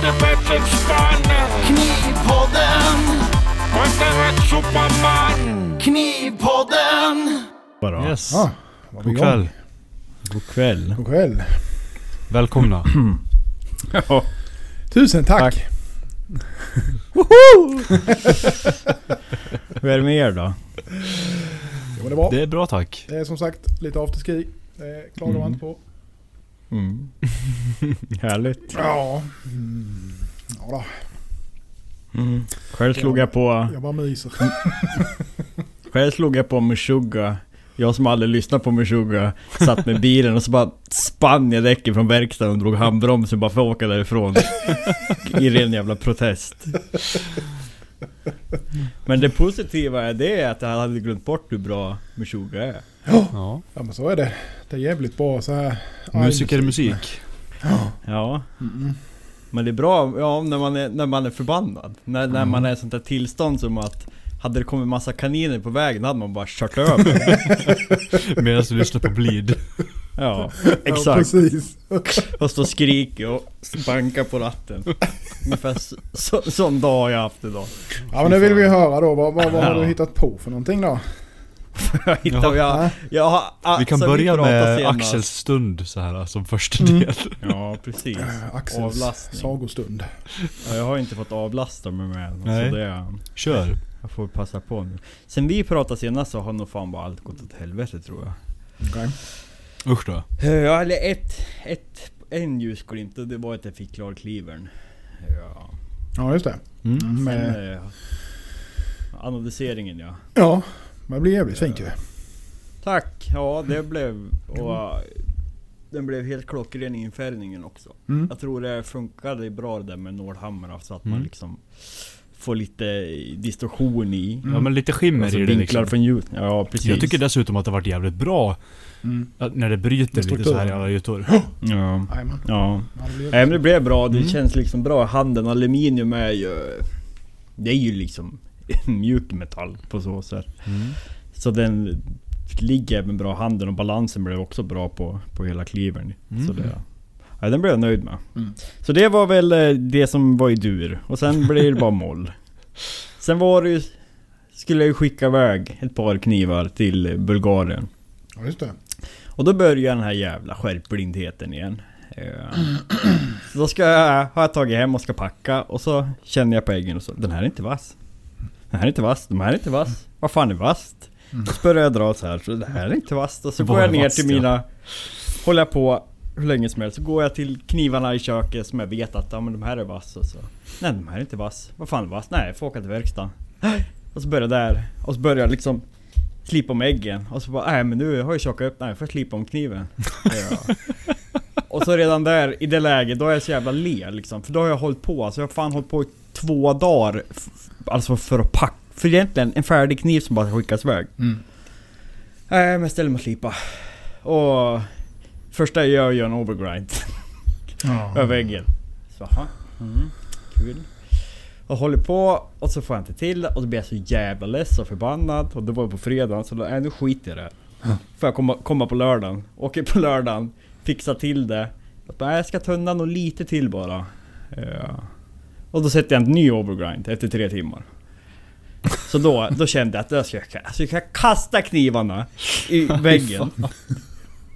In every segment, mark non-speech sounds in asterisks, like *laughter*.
inte bättre än spann. Knivpodden. Rätt superman. Knivpodden. Bara. Yes. Ja, var vi God igång. kväll. God kväll. God kväll. Välkomna. *clears throat* Ja. Tusen tack. Tack. *laughs* Hur *laughs* är det med er då? Jo, men det var. Det är bra tack. Det är som sagt lite afterski. Det klagar man inte på. Mm. *laughs* Härligt. Ja. Mm. Ja då, Mm. Själv slog jag på... jag bara myser. *laughs* Själv slog jag på Meshuggah. Jag som aldrig lyssnat på Meshuggah satt med bilen och så bara spann jag däcken från verkstaden och drog handbromsen bara för att åka därifrån. I ren jävla protest. Men det positiva är det att jag hade glömt bort hur bra Meshuggah är. Ja. Ja men så är det. Det är jävligt bra så här. Musiker musik. Ja, Mm. men det är bra ja, när, man är, när man är förbannad. När, när man är i sånt där tillstånd som att hade det kommit massa kaniner på vägen hade man bara kört *laughs* över. Medan du lyssnar på Bleed. Ja, Ja exakt. precis. Och stå och skriker och banka på ratten. Ungefär så, så, sån dag har jag haft idag. Ja men nu vill vi höra då. Vad, vad, vad har Ja. du hittat på för någonting då? Jag hittar, jag, Ja. jag har, Vi kan alltså, börja med senast. Axels stund så här som första Mm. del. Ja, precis. Äh, Axels Avlastning. sagostund. Ja, jag har inte fått avlasta mig med än, Nej. så det, Kör. jag får passa på nu. Sen vi pratade senast så har nog fan bara allt gått åt helvete tror jag. Okej. Usch då. Ja, eller ett, ett, en ljusglimt och det var att jag fick klar cleavern. Ja. Ja just det. Mm. Mm, Sen, med, eh, Analyseringen ja. ja, men det blir jävligt fint ju. Tack! Ja det blev... Och, eh, den blev helt klockren i infällningen också. Mm. Jag tror det funkade bra det där med nålhammare så att man Mm. liksom får lite distorsion i. Mm. Ja men lite skimmer Alltså i det vinklar liksom. från ljud. Ja precis. Jag tycker dessutom att det varit jävligt bra Mm. att när det bryter lite så här i alla ytor. Ja. Ja. Ja, Nej men det blev bra. Det Mm. känns liksom bra handen. Aluminium är ju... Det är ju liksom *laughs* mjuk metall på så sätt. Mm. Så den ligger även bra i handen och balansen blev också bra på, på hela cleavern. Mm. Så det, ja, den blev jag nöjd med. Mm. Så det var väl eh, det som var i dur. Och sen *laughs* blir det bara moll. Sen var det ju... Skulle jag ju skicka iväg ett par knivar till Bulgarien. Ja just det. Och då börjar den här jävla skärpblindheten igen. Eh, *clears throat* Så då ska jag, har jag tagit hem och ska packa och så känner jag på äggen och så, den här är inte vass. Den här är inte vass, de här är inte vass. Vad fan är vasst? Mm. Så börjar jag dra så här, så det här är inte vasst. Och så går jag ner vasst, till ja? mina... Håller jag på hur länge som helst. Så går jag till knivarna i köket som jag vet att ja, men de här är vass och så. Nej de här är inte vass. Vad fan är vass? Nej jag får åka till verkstaden. *gasps* Och så börjar jag där. Och så börjar jag liksom slipa om äggen. Och så bara, nej men nu har jag tjockat upp, nej jag får slipa om kniven. *laughs* Ja. Och så redan där, i det läget, då är jag så jävla le liksom. För då har jag hållit på, alltså jag har fan hållit på i två dagar. Alltså för att packa. För egentligen en färdig kniv som bara skickas iväg. Mm. Nej men jag ställer mig och slipa. Och första jag gör är en overgrind Ja. *laughs* över väggen. Så aha. Mm, kul. Och håller på och så får jag inte till och då blir jag så jävla less och förbannad. Och det var på fredagen så då, nej nu skiter jag i det. Får jag komma, komma på lördagen. Åker på lördagen, fixar till det. Och bara, jag ska tunna nog lite till bara. Ja. Och då sätter jag en ny overgrind efter tre timmar. Så då, då kände jag att jag ska, alltså, jag ska kasta knivarna i *laughs* väggen.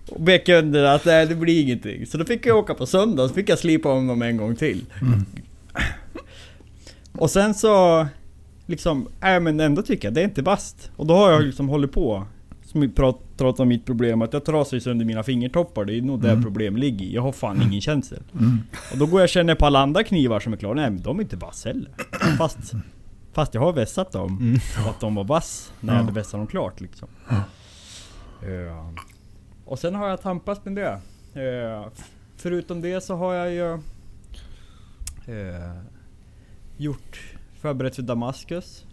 Och vecka under att nej, det blir ingenting. Så då fick jag åka på söndag, så fick jag slipa om dem en gång till. Mm. Och sen så... Liksom, nej men ändå tycker jag det är inte bast. Och då har jag liksom hållit på. Som vi prat- pratat om mitt problem, att jag trasar sönder mina fingertoppar. Det är nog där Mm. problemet ligger. Jag har fan ingen känsel. Mm. Och då går jag och känner på alla andra knivar som är klara. Nej men de är inte vass heller. Fast, fast jag har vässat dem. Mm. Och att de var vass när Ja. jag hade vässat dem klart liksom. Ja. Ja. Och sen har jag tampats med det. Eh, förutom det så har jag ju eh, gjort förberett för Damaskus.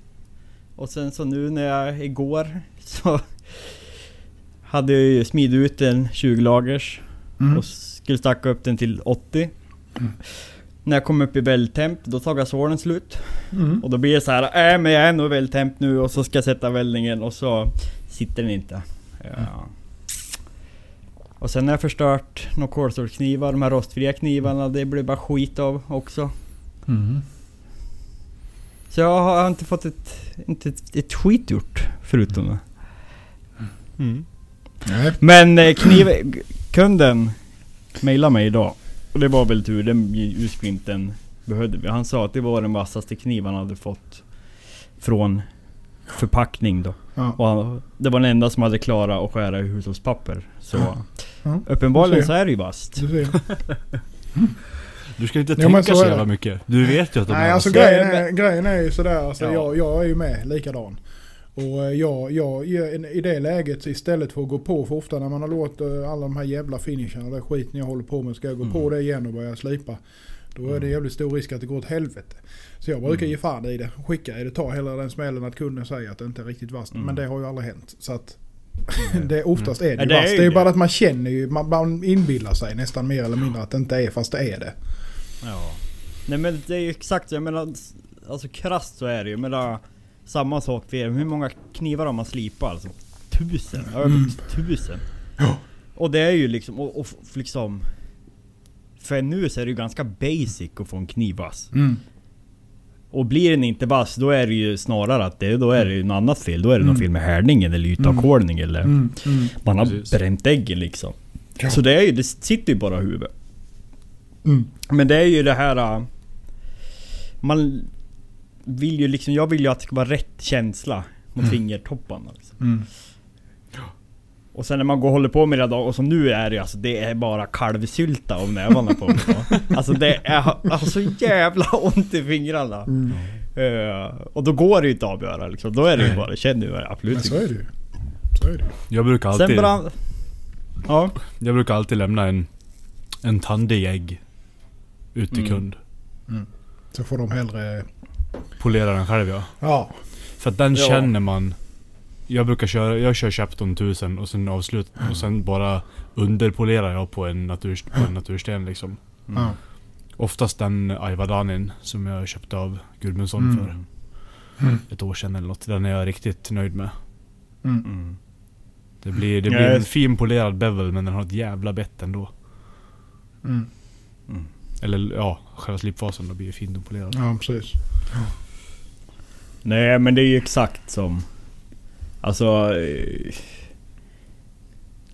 Och sen så nu när jag igår *laughs* så hade ju smidit ut en 20 lagers Mm. och skulle stacka upp den till 80. När jag kom upp i väldtemp, då tar gasålen slut. Mm. Och då blir det så här, äh, men jag är nog i väldtemp nu och så ska jag sätta väldningen och så sitter den inte. Ja. Och sen har jag förstört några kolstålsknivar, de här rostfria knivarna, det blev bara skit av också. Mm. Så jag har inte fått ett, inte ett, ett skit gjort förutom det. Mm. Nej. Men eh, kniv... Kunden mejlade mig idag. Och det var väl tur, den ljusglimten behövde vi. Han sa att det var den vassaste kniven han hade fått från förpackning då. Ja. Och han, det var den enda som hade klarat att skära i hushållspapper. Så Ja. uppenbarligen ser. så är det ju vasst. *laughs* Du ska inte Ja, men tänka så så jävla mycket. Du vet ju att de Nej är alltså grejen Ja, är, grejen är ju sådär, alltså, Ja. jag, jag är ju med likadan. Och eh, jag, jag, i det läget istället för att gå på, för ofta när man har låtit eh, alla de här jävla finisherna, den skiten jag håller på med, ska jag gå på det igen och börja slipa. Då är det jävligt stor risk att det går åt helvete. Så jag brukar ge fan i det, skicka i det, ta hela den smällen att kunden säger att det inte är riktigt vasst. Mm. Men det har ju aldrig hänt. Så att *laughs* det, oftast är det ju det är vasst. ju Det är ju bara att man känner ju, man, man inbillar sig nästan mer eller mindre att det inte är fast det är det. Ja. Nej men det är ju exakt jag menar... Alltså krasst så är det ju. Jag menar... Samma sak för er. Hur många knivar har man slipat alltså? Tusen? Över Mm. tusen? Ja. Och det är ju liksom... Och, och liksom... För nu så är det ju ganska basic att få en kniv vass. Mm. Och blir den inte vass, då är det ju snarare att det, då är det ju något annat fel. Då är det något Mm. fel med härdningen eller ytavkolning eller... Mm. Mm. Man har Precis. bränt äggen liksom. Ja. Så det är ju, det sitter ju bara i huvudet. Mm. Men det är ju det här... äh, Man vill ju liksom, jag vill ju att det ska vara rätt känsla mot fingertopparna. Liksom. Mm. Och sen när man går och håller på med det då, och som nu är det alltså, det är bara kalvsylta av nävarna på mig. va. *laughs* Alltså det är jag har så jävla ont i fingrarna. Mm. Eh, och då går det ju inte att avgöra liksom. Då är det ju bara, känner Men absolut så inte. är det ju. Så är det ju. Jag brukar Sen alltid, bara... Ja. jag brukar alltid lämna en, en tandig ägg ut till Mm. kund. Så får de hellre... Polera den själv ja. Ja. För att den Ja. känner man. Jag brukar köra, jag kör Chapton 1000 och sen avslut och sen bara underpolerar jag på en, natur, på en natursten liksom. Mm. ja. Oftast den Aivadanin som jag köpte av Gudmundsson Mm. för Mm. ett år sedan eller något. Den är jag riktigt nöjd med. Mm. Mm. Det blir, det blir en jag- fin polerad bevel men den har ett jävla bett ändå. Mm. Eller ja, själva slipfasen då blir ju fint polerad. Ja, precis. Nej men det är ju exakt som... Alltså... eh,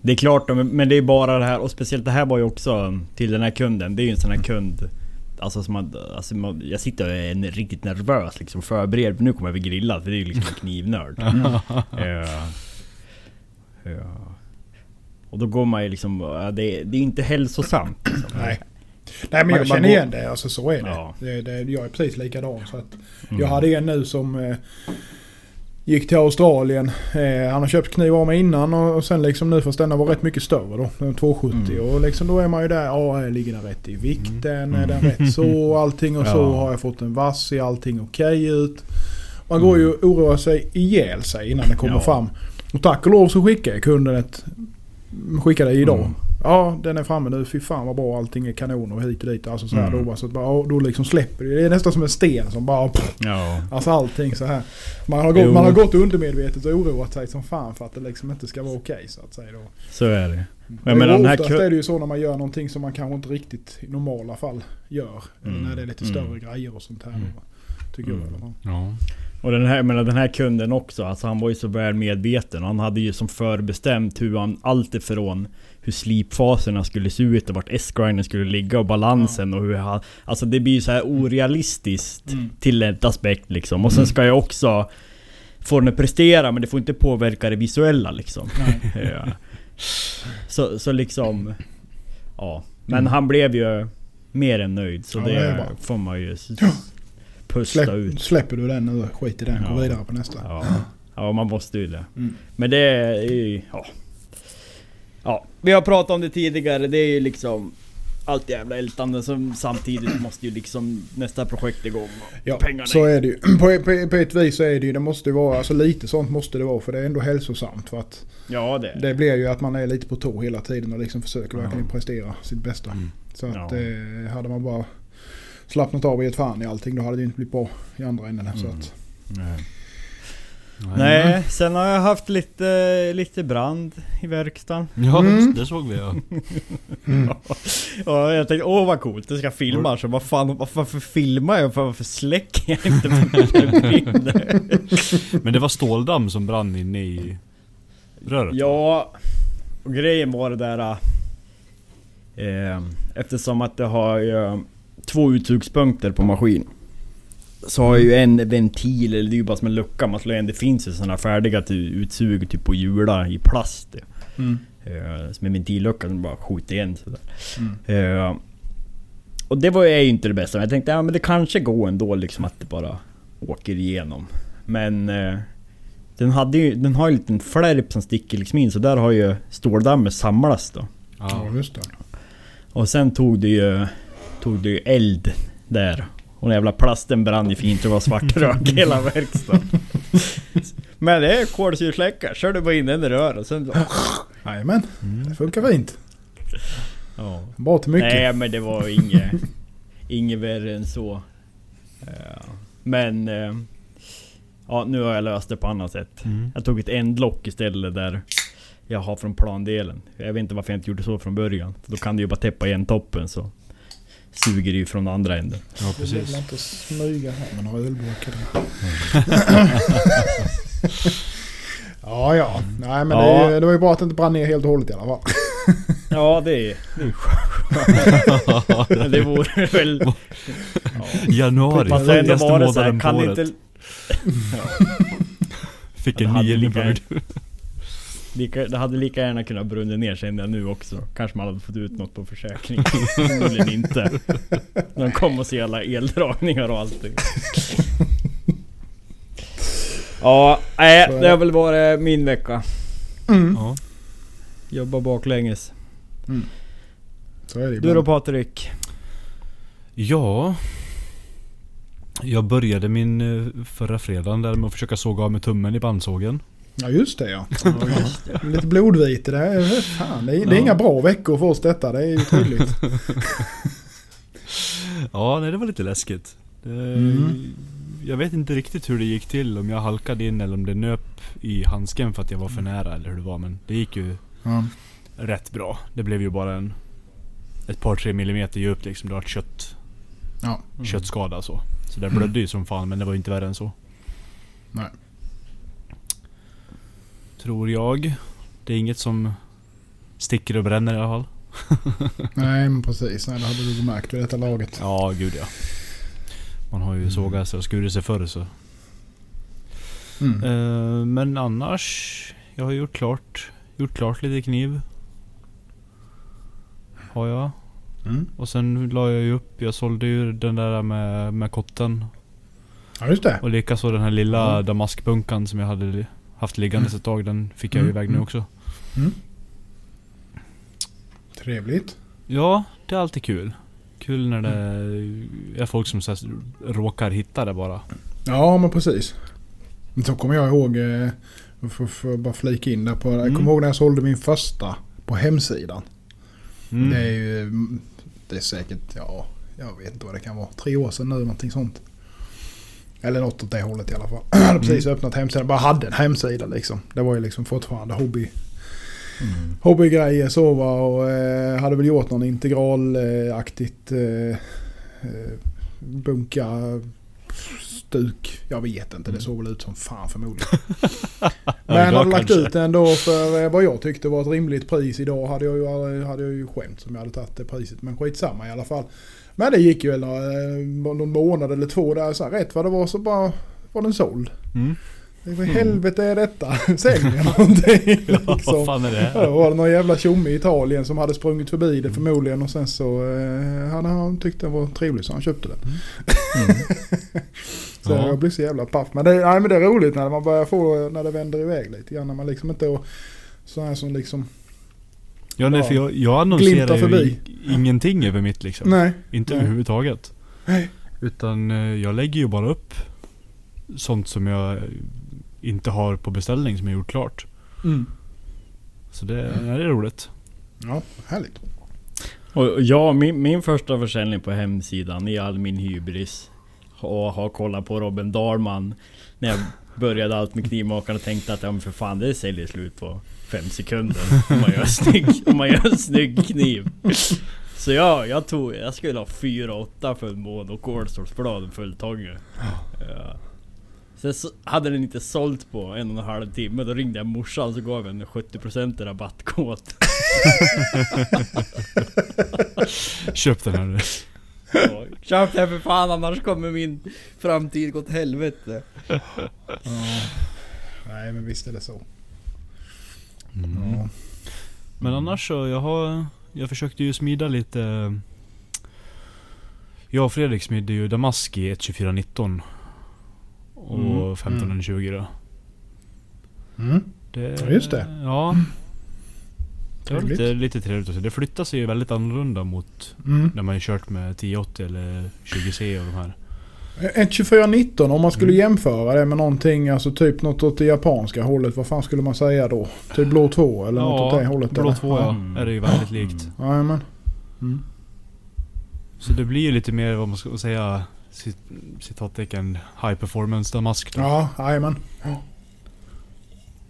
Det är klart, men- det är bara det här och speciellt det här var ju också till den här kunden. Det är ju en sån här kund... Alltså som man, alltså man, jag sitter och är en- riktigt nervös liksom förberedd för nu kommer jag bli grillad för det är ju liksom en knivnörd. *laughs* Eh, ja. Och då går man ju liksom... Det, det är inte hälsosamt. Liksom. Nej. Nej men jag känner går- igen det. Alltså så är det. Ja. det, det jag är precis likadan. Så att Mm. Jag hade en nu som eh, gick till Australien. Eh, han har köpt kniv av mig innan och, och sen liksom nu fast denna var rätt mycket större då. Den var 270 Mm. och liksom då är man ju där. Ja, ligger den rätt i vikten? Är den rätt så? *laughs* Allting och så. Ja. Har jag fått en vass? Ser allting okej ut? Man går ju och oroar sig ihjäl sig innan det kommer Ja. fram. Och tack och lov så skickade kunden ett... Skickade idag. Mm. Ja, den är framme nu. Fy fan vad bra. Allting är kanon och hit och dit. Alltså så här Mm. då, bara, så att bara, då liksom släpper det. Det är nästan som en sten som bara... Ja. Alltså allting så här. Man har, gått, Jo. man har gått undermedvetet och oroat sig som fan för att det liksom inte ska vara okej så att säga då. Så är det. Men menar den här oftast är det ju så när man gör någonting som man kanske inte riktigt i normala fall gör. Mm. när det är lite Mm. större grejer och sånt här. Mm. Då, tycker jag i alla fall. Ja. Och den här, menar, den här kunden också, alltså han var ju så väl medveten. Han hade ju som förbestämt hur han, allt ifrån hur slipfaserna skulle se ut och vart S-grinden skulle ligga och balansen och hur han... Alltså det blir ju så här orealistiskt Mm. till ett aspekt liksom. Och sen ska jag också få den att prestera men det får inte påverka det visuella liksom. *laughs* Ja. så, så liksom... Ja. Men Mm. han blev ju mer än nöjd. Så Ja, det, det får man ju pusta Släpp, ut. släpper du den nu, skit i den, gå Ja. vidare på nästa. Ja. ja, man måste ju det. Mm. Men det är ju... Ja. Ja. Vi har pratat om det tidigare, det är ju liksom... Allt jävla ältande som samtidigt måste ju liksom nästa projekt igång. och Ja, pengarna så är det ju. *clears throat* På, på, på ett vis så är det ju, det måste ju vara, alltså lite sånt måste det vara för det är ändå hälsosamt. För att Ja det det blir ju att man är lite på tå hela tiden och liksom försöker Ja. verkligen prestera sitt bästa. Mm. Så att Ja. eh, hade man bara slappnat av och gett fan i allting då hade det inte blivit bra i andra änden. Så Mm. att, Nej. Nej, sen har jag haft lite, lite brand i verkstaden. Ja, Mm. det såg vi ja. *laughs* Ja, jag tänkte åh vad coolt, det ska filma. Så vad fan, vad- varför filmar jag? Varför släcker jag inte? *laughs* Men det var ståldamm som brann inne i röret? Ja, och grejen var det där... Eh, eftersom att det har eh, två uttugspunkter på maskin. Så har jag ju en ventil, eller det är ju bara som en lucka man slår igen. Det finns ju sådana färdiga utsug typ på hjular i plast. Mm. Eh, som en ventillucka som bara skjuter igen sådär. Mm. Eh, och det var ju inte det bästa. Men jag tänkte ja, men det kanske går ändå liksom att det bara åker igenom. Men eh, den, hade ju, den har ju en liten flärp som sticker liksom in. Så där har ju ståldammet samlats då. Ja, Ja. just det. Och sen tog det ju, tog det ju eld där. Och den jävla plasten brann ju fint. Det var svart rök hela verkstaden. *laughs* Men det är kolsyresläckare. Körde bara in den i rör och sen... Jajamän, det funkar fint. Ja. Bra till mycket. Nej men det var inget, inget värre än så. Eh, Men... eh, Ja nu har jag löst det på annat sätt. Mm. Jag tog ett ändlock istället där jag har från plandelen. Jag vet inte varför jag inte gjorde så från början. För då kan du ju bara täppa igen toppen så suger ju från andra änden. Ja Det precis. vill inte smyga här med några ölburkar. *laughs* ja, ja. Nej men Ja. Det, är det var ju bra att det inte brann ner helt och hållet i alla fall. *laughs* Ja det är, det är skönt. *laughs* Det vore väl... Ja. Januari, Man får ändå fetaste vara så här, månaden på kan året. inte... Fick en hade niende lika- det hade lika gärna kunnat brunna ner kände jag nu också. Kanske man hade fått ut något på försäkringen. Förmodligen inte. När de kom och se alla eldragningar och allting. Ja, nej, det har väl varit min vecka. Mm. Ja. Jobba baklänges. Så är det Du då Patrik? ja. Jag började min eh, förra fredagen där med att försöka såga av med tummen i bandsågen. Ja just det ja. *laughs* Lite blodvite det är, fan, det är, det är inga bra veckor för oss detta. Det är ju tydligt. *laughs* Ja, nej det var lite läskigt. Det, Mm. Jag vet inte riktigt hur det gick till. Om jag halkade in eller om det nöp i handsken för att jag var för nära eller hur det var. Men det gick ju Ja. rätt bra. Det blev ju bara en ett par tre millimeter djupt liksom. Det var ett kött, Ja. köttskada så. Så det blödde ju som fan men det var inte värre än så. Nej. Tror jag. Det är inget som sticker och bränner i alla fall. *laughs* Nej men precis. Nej, det hade du märkt vid detta laget. Ja, gud ja. Man har ju sågat sig och skurit sig förr så. Mm. Eh, men annars. Jag har gjort klart, gjort klart lite kniv. Har jag. Mm. Och sen la jag ju upp, jag sålde ju den där med, med kotten. Ja just det. Och likaså den här lilla Mm. damaskbunkan som jag hade haft liggandes ett tag. Den fick jag Mm, iväg nu mm. också. Trevligt. Ja, det är alltid kul. Kul när det är folk som så råkar hitta det bara. Ja men precis. Så kommer jag ihåg, eh, för, för att bara flika in där på, jag Mm. kommer ihåg när jag sålde min första på hemsidan. Mm. Det är ju, mm, det är säkert, ja, jag vet inte vad det kan vara. Tre år sedan nu, någonting sånt. Eller något åt det hållet i alla fall. *clears throat* Jag hade precis öppnat hemsidan, bara hade en hemsida liksom. Det var ju liksom fortfarande hobby. Hobbygrejer så va och eh, hade väl gjort någon integralaktigt eh, eh, bunka stuk. Jag vet inte, det såg väl ut som fan förmodligen. *laughs* Men hade lagt ut den då för eh, vad jag tyckte var ett rimligt pris. Idag hade jag ju, hade jag ju skämt som jag hade tagit det priset. Men skitsamma i alla fall. Men det gick ju väl eh, någon månad eller två där. Så här, rätt vad det var så bara var den såld. Mm. Vad i helvete är detta? *laughs* Säljer jag *laughs* någonting? Ja, vad liksom. fan är det Ja, då var det någon jävla tjomme i Italien som hade sprungit förbi det förmodligen och sen så eh, hade han tyckt den var trevlig så han köpte den. *laughs* Så Ja. jag blev så jävla paff. Men det, nej, men det är roligt när man börjar få när det vänder iväg lite grann. När man liksom inte och så här som liksom... Ja, nej, för jag, jag annonserar ju förbi. ingenting över mitt liksom. Nej. Inte Nej. överhuvudtaget. Nej. Utan eh, jag lägger ju bara upp sånt som jag inte har på beställning som jag gjort klart. Mm. Så det, det är roligt. Ja, härligt. Och ja, min, min första försäljning på hemsidan i all min hybris och har kollat på Robin Dahlman när jag började allt med knivmakaren och tänkte att ja men för fan det säljer slut på fem sekunder om man gör en snygg, om man gör en snygg kniv. Så ja, jag tog, jag skulle ha 4-8 för en mån och kolstålsblad en full tånge. Ja. Sen så hade den inte sålt på en och en halv timme, då ringde jag morsan så gav jag en 70% rabattkod. Köp den här nu. Ja, Köp det för fan annars kommer min framtid gå åt helvete. Ja. Nej men visst är det så. Mm. Ja. Men annars så, jag har... Jag försökte ju smida lite... Jag och Fredrik smidde ju Damaski 12419. Och Mm, 1520 då. Mm. Det, Ja, just det. Ja. Det var lite, lite trevligt att se. Det flyttar sig ju väldigt annorlunda mot Mm. när man ju kört med 1080 eller 20C och de här. Ett 2419 om man skulle Mm. jämföra det med någonting, alltså typ något åt det japanska hållet. Vad fan skulle man säga då? Typ blå 2 eller något åt det hållet? Blå eller? 2 ja. Mm. Är det ju väldigt likt. Jajamän. Mm. Så det blir ju lite mer vad man ska säga cit- citattecken high performance damask då. Ja, jajamän.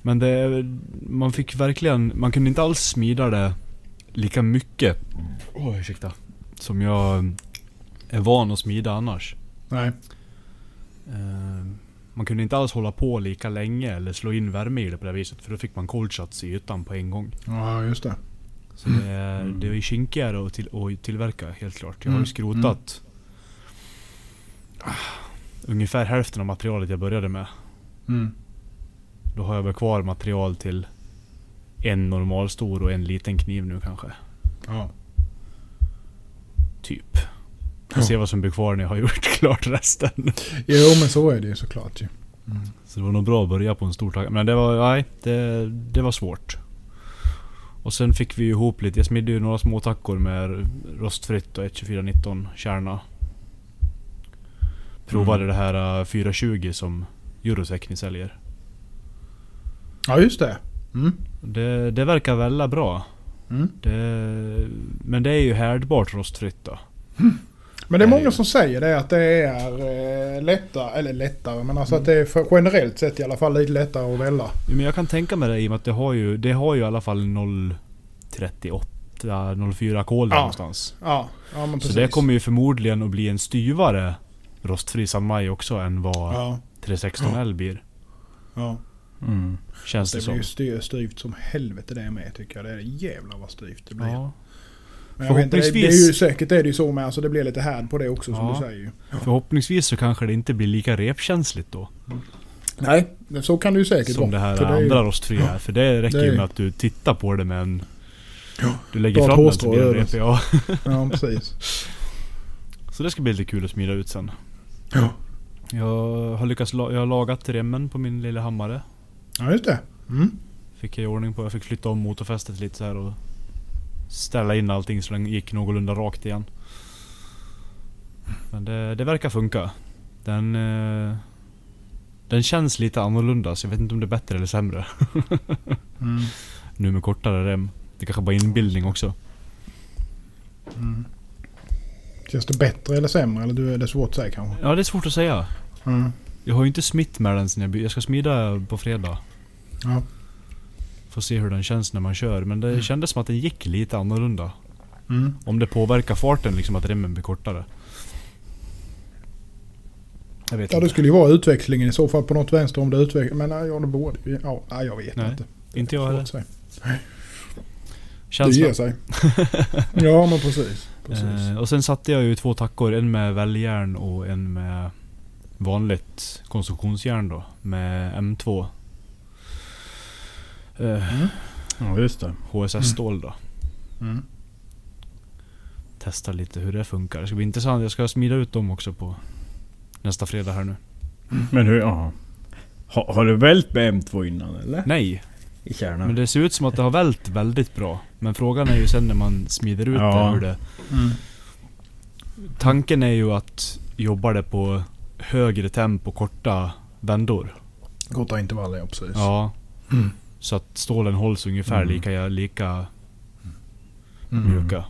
Men det, man fick verkligen, man kunde inte alls smida det lika mycket. Åh ursäkta. Som jag är van att smida annars. Nej. Eh, man kunde inte alls hålla på lika länge eller slå in värme i det på det viset. För då fick man cold shots i ytan på en gång. Ja, just det. Så det, är- det är ju kinkigare att, till, att tillverka helt klart. Jag har ju Mm, skrotat ah, ungefär hälften av materialet jag började med. Mm. Då har jag väl kvar material till en normalstor och en liten kniv nu kanske. Ja. Typ. Får se vad som blir kvar när jag har *laughs* gjort klart resten. Jo, men så är det ju såklart ju. Så det var nog bra att börja på en stor tagga. Men det var, nej, det, det var svårt. Och sen fick vi ihop lite. Jag smidde ju några små tackor med rostfritt och 12419 kärna. Provade det här uh, 420 som Eurotechni säljer. Ja, just det. Mm. Det, det verkar väldigt bra. Mm. Det, men det är ju härdbart rostfritt då. Men det är Nej. många som säger det att det är eh, lättare, eller lättare, men alltså att det är generellt sett i alla fall lite lättare att välja. Men jag kan tänka mig det i och med att det har ju, det har ju i alla fall 038, 04 kol Ja. någonstans. Ja, ja men precis. Så det kommer ju förmodligen att bli en styvare rostfri Sanmai också än vad Ja, 316L blir. ja. Mm. Känns det, Det blir ju som. styr, styvt som helvete det med tycker jag. Det är jävlar vad styvt det blir. Ja. Men inte, det, är Förhoppningsvis- ju säkert är det ju så med. Alltså det blir lite härd på det också som Ja. du säger ju. Förhoppningsvis så kanske det inte blir lika repkänsligt då. Nej, så kan det ju säkert Som det vara. här För det är ju- andra rostfria är. För det räcker Det ju med att du tittar på det med en... Ja. Du lägger fram den så blir det rep, ja. Ja, precis. *laughs* Så det ska bli lite kul att smida ut sen. Ja. Jag har lyckats jag har lagat remmen på min lilla hammare. Ja, just det. Mm. Fick jag i ordning på. Jag fick flytta om motorfästet lite så här och ställa in allting så den gick någorlunda rakt igen. Men det, det verkar funka. Den, eh, den känns lite annorlunda så jag vet inte om det är bättre eller sämre. *laughs* Mm. Nu med kortare rem. Det kanske bara är inbildning också. Mm. Känns det bättre eller sämre? Eller är det svårt att säga kanske? Ja det är svårt att säga. Mm. Jag har ju inte smitt med den sen jag Jag ska smida på fredag. Ja. Får se hur den känns när man kör. Men det kändes som att den gick lite annorlunda. Mm. Om det påverkar farten liksom att remmen blir kortare. Jag vet Ja, det inte. skulle ju vara utväxlingen i så fall på något vänster om det utvecklar. Men nej, ja, det borde. Ja, jag vet Nej, inte. inte jag heller. Det ger sig. *laughs* ja, men precis. precis. Eh, och sen satte jag ju två tackor. En med välljärn och en med vanligt konstruktionsjärn då. Med M2. Mm. Ja just det. HSS-stål då. Mm. Testa lite hur det funkar. Det ska bli intressant. Jag ska smida ut dem också på nästa fredag här nu. Men hur, ja. Har, har du vält med M2 innan eller? Nej, I kärnan? men det ser ut som att det har vält väldigt bra. Men frågan är ju sen när man smider ut Ja. det hur det... Mm. Tanken är ju att jobba det på högre tempo, korta vändor. Korta intervaller, ja precis. Ja. Mm. Så att stålen hålls ungefär Mm. lika, lika Mm. mjuka.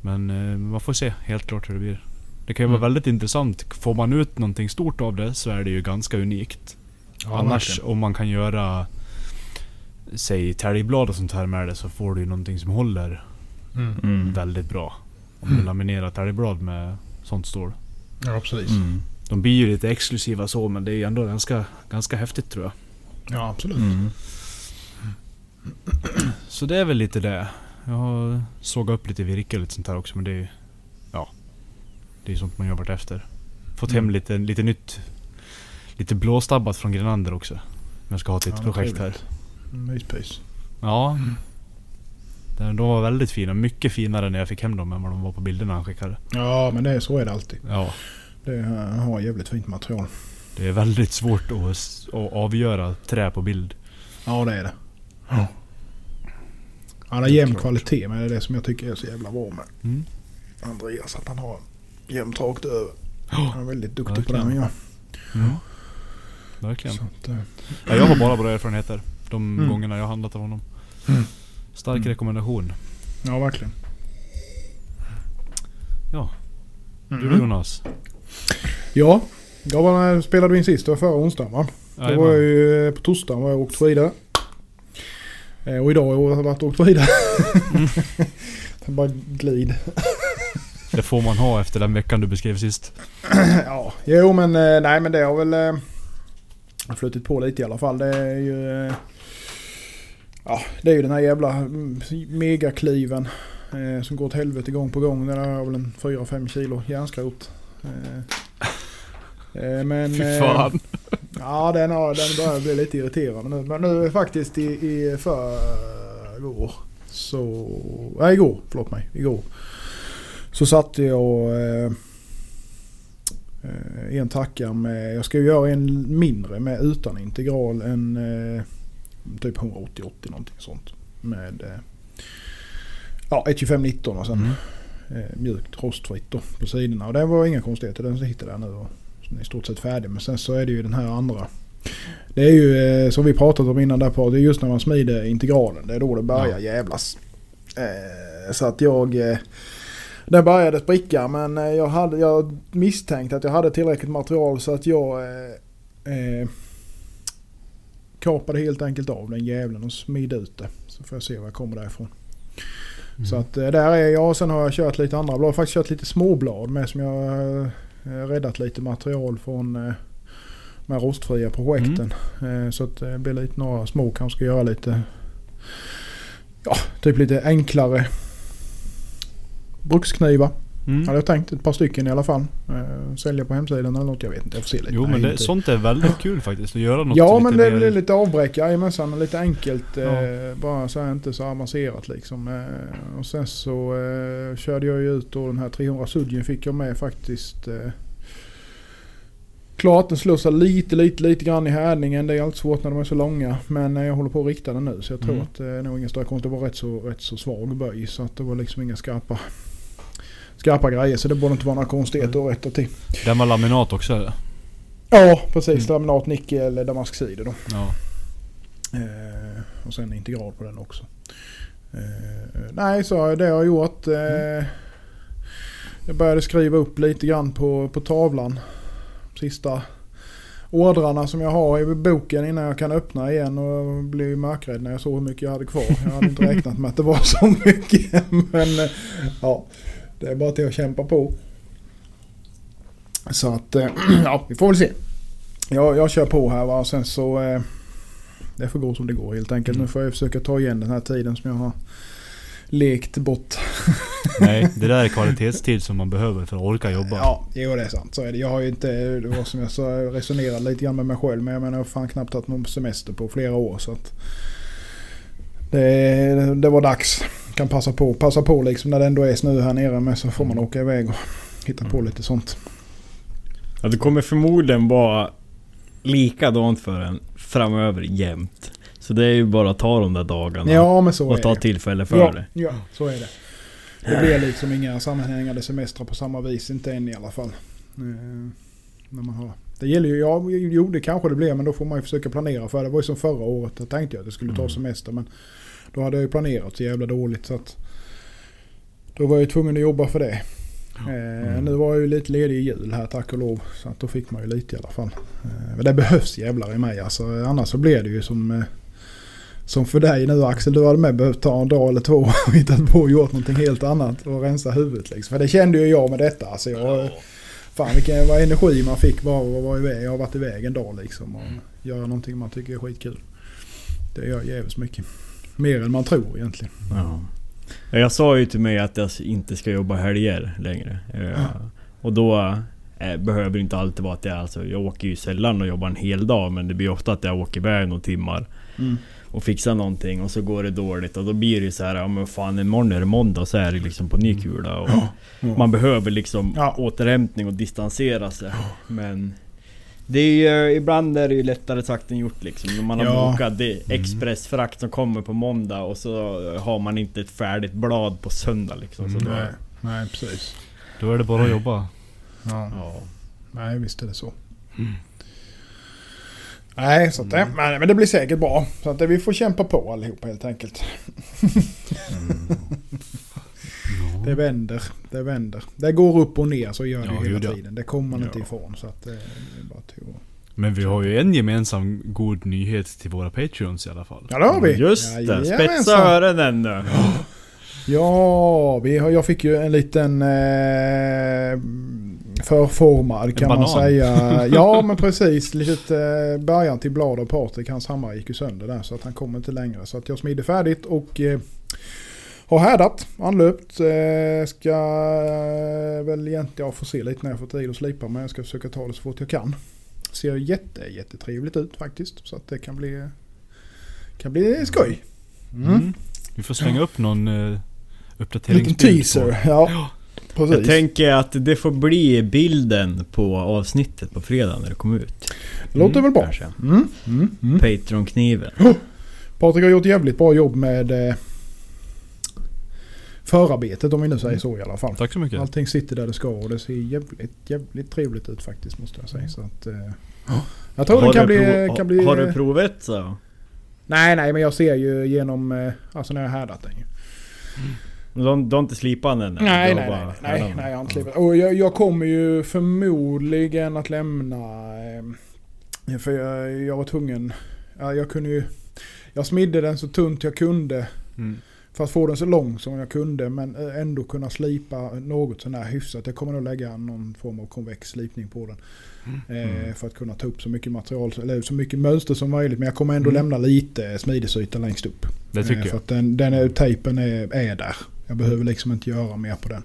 Men eh, man får se helt klart hur det blir. Det kan ju vara Mm. väldigt intressant. Får man ut någonting stort av det så är det ju ganska unikt. Ja, Annars verkligen. om man kan göra Säg täljblad och sånt här med det så får du ju någonting som håller Mm. Mm. väldigt bra. Om du laminerar täljblad med sånt stål. Ja, precis. Mm. De blir ju lite exklusiva så men det är ju ändå ganska, ganska häftigt tror jag. Ja, absolut. Mm. Så det är väl lite det. Jag har sågat upp lite virke och lite sånt här också men det är ju... Ja. Det är sånt man vart efter. Fått hem Mm. lite, lite nytt... Lite blåstabbat från Grenander också. Men jag ska ha till ett Ja, projekt här. Myspys. Ja. De de var väldigt fina. Mycket finare när jag fick hem dem än vad de var på bilderna han skickade. Ja, men det, är- så är det alltid. Ja. Det har jävligt fint material. Det är väldigt svårt att, att avgöra trä på bild. Ja, det är det. Han har jämn kvalitet, men det är det som jag tycker är så jävla bra med Mm. Andreas. Att han har jämnt rakt över. Ja. Han är väldigt duktig på det verkligen. han gör. Mm. Verkligen. Så att, eh, Ja, jag har bara bra erfarenheter. De Mm. gångerna jag handlat av honom. Mm. Stark Mm. rekommendation. ja, verkligen. Ja. Du Mm. Jonas? Ja, var när spelade vi in sist. Det var förra onsdagen va? Då var jag ju eh, på torsdagen var jag åkt skidor. Eh, Och idag har jag varit och åkt skidor. Det *laughs* bara glid. Det får man ha efter den veckan du beskrev sist. *clears throat* ja, jo men eh, nej men det har väl flutit på lite i alla fall. Det är ju... Ja, det är ju den här jävla mm, megakliven som går åt helvete gång på gång. Den har väl en 4-5 kilo järnskrot. Eh, eh, men... Fy eh, fan. Ja, den, har, den börjar bli lite irriterande nu. Men nu faktiskt i, i förrgår så... Nej, igår. Förlåt mig. Igår. Så satte jag eh, eh, en tacka med... Jag ska ju göra en mindre med utan integral. En eh, typ 180-80 någonting sånt. Med eh, ja, 125-19 och sen Mm. eh, mjukt rostfritt då på sidorna. Och det var inga konstigheter. Den sitter där nu och i stort sett färdig. Men sen så är det ju den här andra. Det är ju eh, som vi pratat om innan där på. Det är just när man smider integralen. Det är då det börjar Ja. jävlas. Eh, så att jag... Eh, den började spricka men jag, hade, jag misstänkte att jag hade tillräckligt material så att jag eh, kapade helt enkelt av den jävlen och smidde ut det. Så får jag se vad jag kommer därifrån. Mm. Så att där är jag. Sen har jag kört lite andra blad. Jag har faktiskt kört lite småblad med som jag räddat lite material från eh, de här rostfria projekten. Eh, Så att det blir lite några små. Kanske ska göra lite ja, typ lite enklare bruksknivar. Mm. Hade jag tänkt. Ett par stycken i alla fall. Eh, Sälja på hemsidan eller något. Jag vet inte. Jag får se lite. Jo men det, sånt är väldigt kul faktiskt. Att göra något Ja men det blir lite avbräck. Jajamensan. Lite enkelt. Ja. Eh, bara så här inte så avancerat liksom. Eh, och sen så eh, körde jag ju ut då den här 300 sudgen fick jag med faktiskt. Eh, klart den slussar lite, lite, lite grann i härdningen. Det är alltid svårt när de är så långa. Men eh, jag håller på att rikta den nu. Så jag tror Mm. att det är nog ingen större konst. Det var rätt så, rätt så svag böj. Så att det var liksom inga skarpa, skarpa grejer. Så det borde inte vara några konstigheter att rätta till. Den var laminat också eller? Ja precis. Mm. Laminat, nickel, damasksidor då. Ja. Eh, och sen integral på den också. Eh, nej, så det har jag gjort. Eh, jag började skriva upp lite grann på, på tavlan. Sista ordrarna som jag har i boken innan jag kan öppna igen och blev mörkrädd när jag såg hur mycket jag hade kvar. Jag hade inte *laughs* räknat med att det var så mycket. *laughs* Men eh, ja, det är bara till att kämpa på. Så att, eh, *clears throat* ja, vi får väl se. Jag, jag kör på här va. Sen så... Eh, det får gå som det går helt enkelt. Mm. Nu får jag försöka ta igen den här tiden som jag har lekt bort. *laughs* Nej, det där är kvalitetstid som man behöver för att orka jobba. Ja, jo det är sant. Så är det. Jag har ju inte, det var som jag sa, jag resonerade lite grann med mig själv. Men jag menar jag har fan knappt haft någon semester på flera år. Så att det, det var dags. Kan passa på, passa på liksom när det ändå är snö här nere med så får man åka iväg och hitta på lite sånt. Ja, det kommer förmodligen vara likadant för en framöver jämt. Så det är ju bara att ta de där dagarna Ja men så och ta det. tillfälle för Ja, det. ja, så är det. Det blir liksom inga sammanhängande semestrar på samma vis. Inte än i alla fall. Eh, när man har. Det gäller ju, ja, jo det kanske det blir men då får man ju försöka planera för det. Det var ju som förra året. Då tänkte jag att jag skulle ta Mm. semester men då hade jag ju planerat så jävla dåligt så att då var jag ju tvungen att jobba för det. Eh, Nu var jag ju lite ledig i jul här tack och lov. Så att då fick man ju lite i alla fall. Eh, men det behövs jävlar i mig alltså. Annars så blir det ju som, eh, som för dig nu Axel. Du hade med behövt ta en dag eller två och *laughs* hittat på och gjort någonting helt annat och rensa huvudet liksom. För det kände ju jag med detta. Alltså jag, Fan vilken vad energi man fick bara att vara iväg. Jag har varit iväg en dag liksom och göra någonting man tycker är skitkul. Det gör jävligt mycket. Mer än man tror egentligen. Ja. Ja, Jag sa ju till mig att jag inte ska jobba helger längre. Eh, Och då eh, behöver det inte alltid vara att jag, alltså, jag åker ju sällan och jobbar en hel dag men det blir ofta att jag åker iväg några timmar och fixar någonting och så går det dåligt och då blir det så här, ja men fan imorgon är det måndag så är det liksom på ny kula och man behöver liksom Ja. återhämtning och distansera sig. Men det är ju, ibland är det ju lättare sagt än gjort liksom. När man har Ja. bokat det expressfrakt som kommer på måndag och så har man inte ett färdigt blad på söndag liksom. Så då, Nej, nej precis. Då är det bara att jobba. Ja. ja. Nej visst är det så. Nej, så att det, men, men det blir säkert bra. Så att det, vi får kämpa på allihop helt enkelt. *laughs* Det vänder, det vänder. Det går upp och ner så gör det Ja, hela tiden. Det kommer man inte Ja. ifrån. Så att eh, det är bara till. Men vi har ju en gemensam god nyhet till våra patreons i alla fall. Ja det har vi. Just det, spetsa öronen nu. *gasps* Ja, vi har, jag fick ju en liten eh, förformad kan man säga. *laughs* Ja men precis. Litet eh, början till blad och Patrik. Hans hammare gick ju sönder där så att han kommer inte längre. Så att jag smidde färdigt och eh, har härdat, anlöpt. Eh, ska eh, väl egentligen, jag får se lite när jag får tid att slipa men jag ska försöka ta det så fort jag kan. Ser jätte, jättetrevligt ut faktiskt. Så att det kan bli, kan bli skoj. Mm. Vi får slänga upp någon uh, Liten uppdateringsbild teaser. på- Ja, precis. Jag tänker att det får bli bilden på avsnittet på fredag när det kommer ut. Låter väl bra. Mm, mm, mm. Patreon-kniven. Patrik har gjort jävligt bra jobb med eh, förarbetet om vi nu säger så i alla fall. Tack så mycket. Allting sitter där det ska och det ser jävligt, jävligt trevligt ut faktiskt måste jag säga. Så att, eh, jag tror det kan du bli, kan bli... har du provat så? Nej, nej, men jag ser ju genom... eh, Alltså när jag har härdat den ju. De, de har inte slipat den än? eller? Nej, nej, bara nej, nej, jag har inte klippt. Och jag, jag kommer ju förmodligen att lämna... Eh, för jag, jag var tvungen... Ja, jag kunde ju... Jag smidde den så tunt jag kunde Mm. För att få den så lång som jag kunde men eh, ändå kunna slipa något sånär hyfsat. Jag kommer nog lägga någon form av konvex slipning på den. Eh, för att kunna ta upp så mycket material, eller så mycket mönster som möjligt. Men jag kommer ändå Mm. lämna lite smidesyta längst upp. Det tycker Eh, För jag. att den, den är, tejpen är, är där. Jag behöver liksom inte göra mer på den.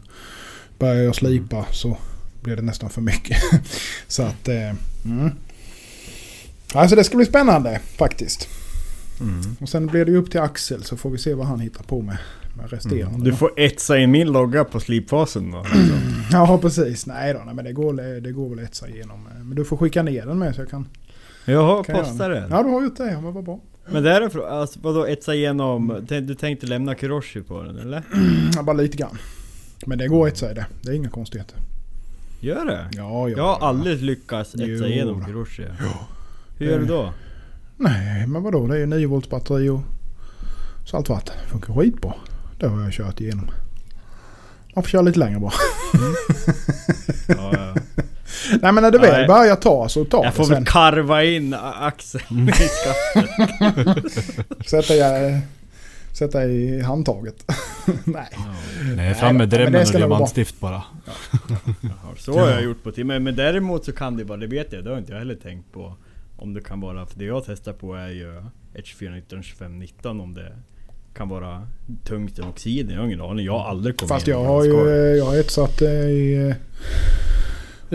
Börjar jag slipa så blir det nästan för mycket. *laughs* så att... Eh, mm. Alltså det ska bli spännande faktiskt. Mm. Och sen blir det upp till Axel så får vi se vad han hittar på med, med resterande. Mm. Du får etsa in min logga på slipfasen då. *clears throat* Ja precis. Nej då, nej, men det går, det går väl att etsa igenom. Men du får skicka ner den med så jag kan... Jaha, kan posta den. Ja du har gjort det, ja men vad bra. Men det är det för, alltså, vadå etsa igenom? Du tänkte lämna Kuroshi på den eller? *clears throat* Ja, bara lite grann. Men det går att etsa i det. Det är inga konstigheter. Gör det? Ja, ja. Jag har aldrig lyckats etsa Jo igenom. Kuroshi. Hur gör du då? Nej, men vadå? Det är ju 9 volts batteri och saltvatten. Funkar skitbra. Det har jag kört igenom. Man får köra lite längre bara. Ja, ja. *laughs* Nej men när det väl börjar ta så tar Jag det får sen. väl karva in axeln i skaftet. *laughs* Sätta, i, sätta i handtaget. *laughs* Nej. Nej, fram med men det drömmen och diamantstift bara. Ja, Så har jag gjort på tim. Men, men däremot så kan det vara, det vet jag, det har inte jag heller tänkt på. Om det kan vara, för det jag testar på är ju 12419 2519 om det kan vara tungsten oxiden. Jag har ingen aning. Jag har aldrig kommit Fast jag har ju jag har etsat eh, i... eh,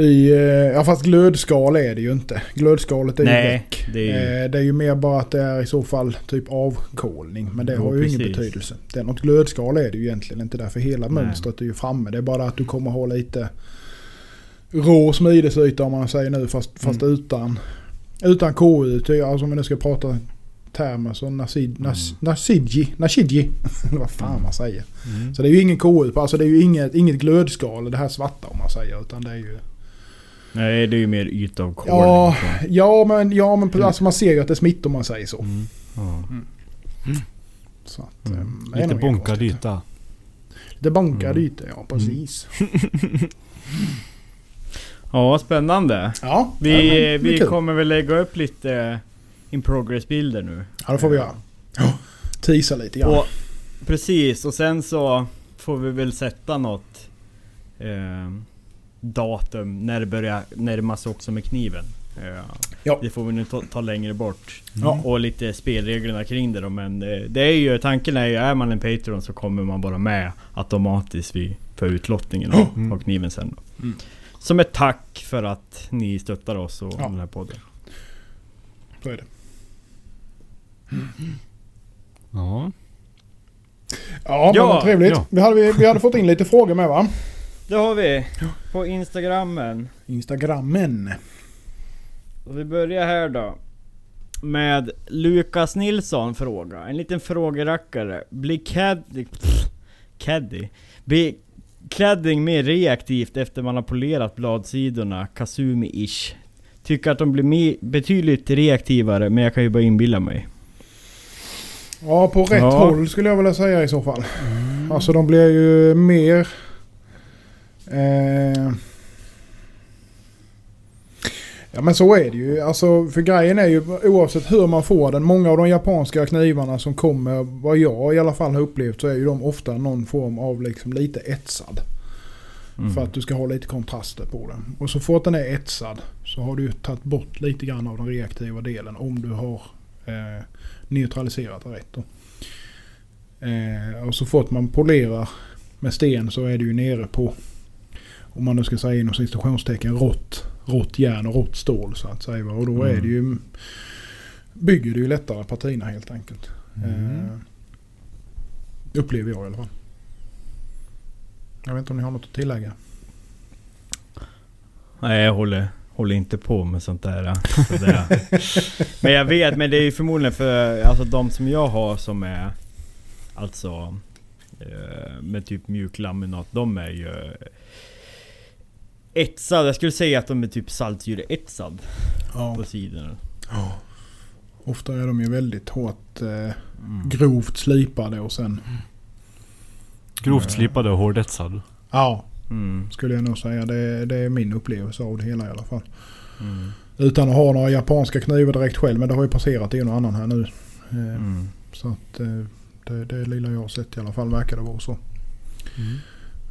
I, eh, ja fast glödskal är det ju inte. Glödskalet är ju Nej, väck. det är ju- det är ju mer bara att det är i så fall typ avkolning. Men det Jo, har ju ingen precis. betydelse. Det är något glödskal är det ju egentligen inte därför hela Nej. mönstret är ju framme. Det är bara att du kommer ha lite rå smidesyta om man säger nu fast, fast Mm. utan, utan KU. Alltså om vi nu ska prata termer så nasid, Mm. nas, nasidji, nasidji. *laughs* Vad fan man säger. Mm. Så det är ju ingen KU alltså det är ju inget, inget glödskal det här svarta om man säger. Utan det är ju... Nej, det är ju mer ytavkolning. Ja, så. ja men, ja, men alltså man ser ju att det smittar om man säger så. Mm. Ja. Så att, Mm. det är Lite bonkad yta. Det bankar Mm. lite, ja precis. *laughs* Ja, spännande. Ja, Vi, men vi kommer väl lägga upp lite in progress-bilder nu. Ja, det får vi göra. Ja, Tisa lite grann. Och, precis, och sen så får vi väl sätta något eh, datum när det börjar närma sig också med kniven. Eh, Ja. Det får vi nu ta, ta längre bort. Ja. Och lite spelreglerna kring det då. Men det, det är ju, tanken är ju, är man en Patreon så kommer man bara med automatiskt vid, för utlottningen av, Mm. av kniven sen. Då. Mm. Som ett tack för att ni stöttar oss och Ja. den här podden. Så är det. Ja. Ja, Ja, vad trevligt. ja. Vi, hade, vi hade fått in lite frågor med va? Det har vi på Instagrammen. Instagrammen. Och vi börjar här då. Med Lukas Nilsson fråga. En liten frågerackare. Blir caddy... Caddy? Blir cladding mer reaktivt efter man har polerat bladsidorna Kasumi-ish? Tycker att de blir mer, betydligt reaktivare men jag kan ju bara inbilla mig. Ja, på rätt Ja. håll skulle jag vilja säga i så fall. Alltså de blir ju mer... Eh, ja men så är det ju. Alltså för grejen är ju oavsett hur man får den. Många av de japanska knivarna som kommer, vad jag i alla fall har upplevt, så är ju de ofta någon form av liksom lite etsad. Mm. För att du ska ha lite kontraster på den. Och så fort den är etsad så har du ju tagit bort lite grann av den reaktiva delen om du har eh, neutraliserat det rätt. Eh, och så fort man polerar med sten så är det ju nere på, om man nu ska säga inom citationstecken, rått, rått järn och rått stål så att säga. Och då är Mm. det ju, bygger det ju lättare patina helt enkelt. Mm. Eh, upplever jag i alla fall. Jag vet inte om ni har något att tillägga? Nej jag håller, håller inte på med sånt där. sådär. *laughs* men jag vet, men det är ju förmodligen för alltså de som jag har som är Alltså eh, Med typ mjuklaminat, de är ju Etsad, jag skulle säga att de är typ saltsyreetsad Ja. på sidorna. Ja. Ofta är de ju väldigt hårt eh, Mm. grovt slipade och sen... Grovt slipade och hårdetsad. Ja, Mm. skulle jag nog säga. Det, det är min upplevelse av det hela i alla fall. Mm. Utan att ha några japanska knivar direkt själv. Men det har ju passerat en och annan här nu. Eh, Mm. Så att eh, det, det lilla jag har sett i alla fall verkar det vara så.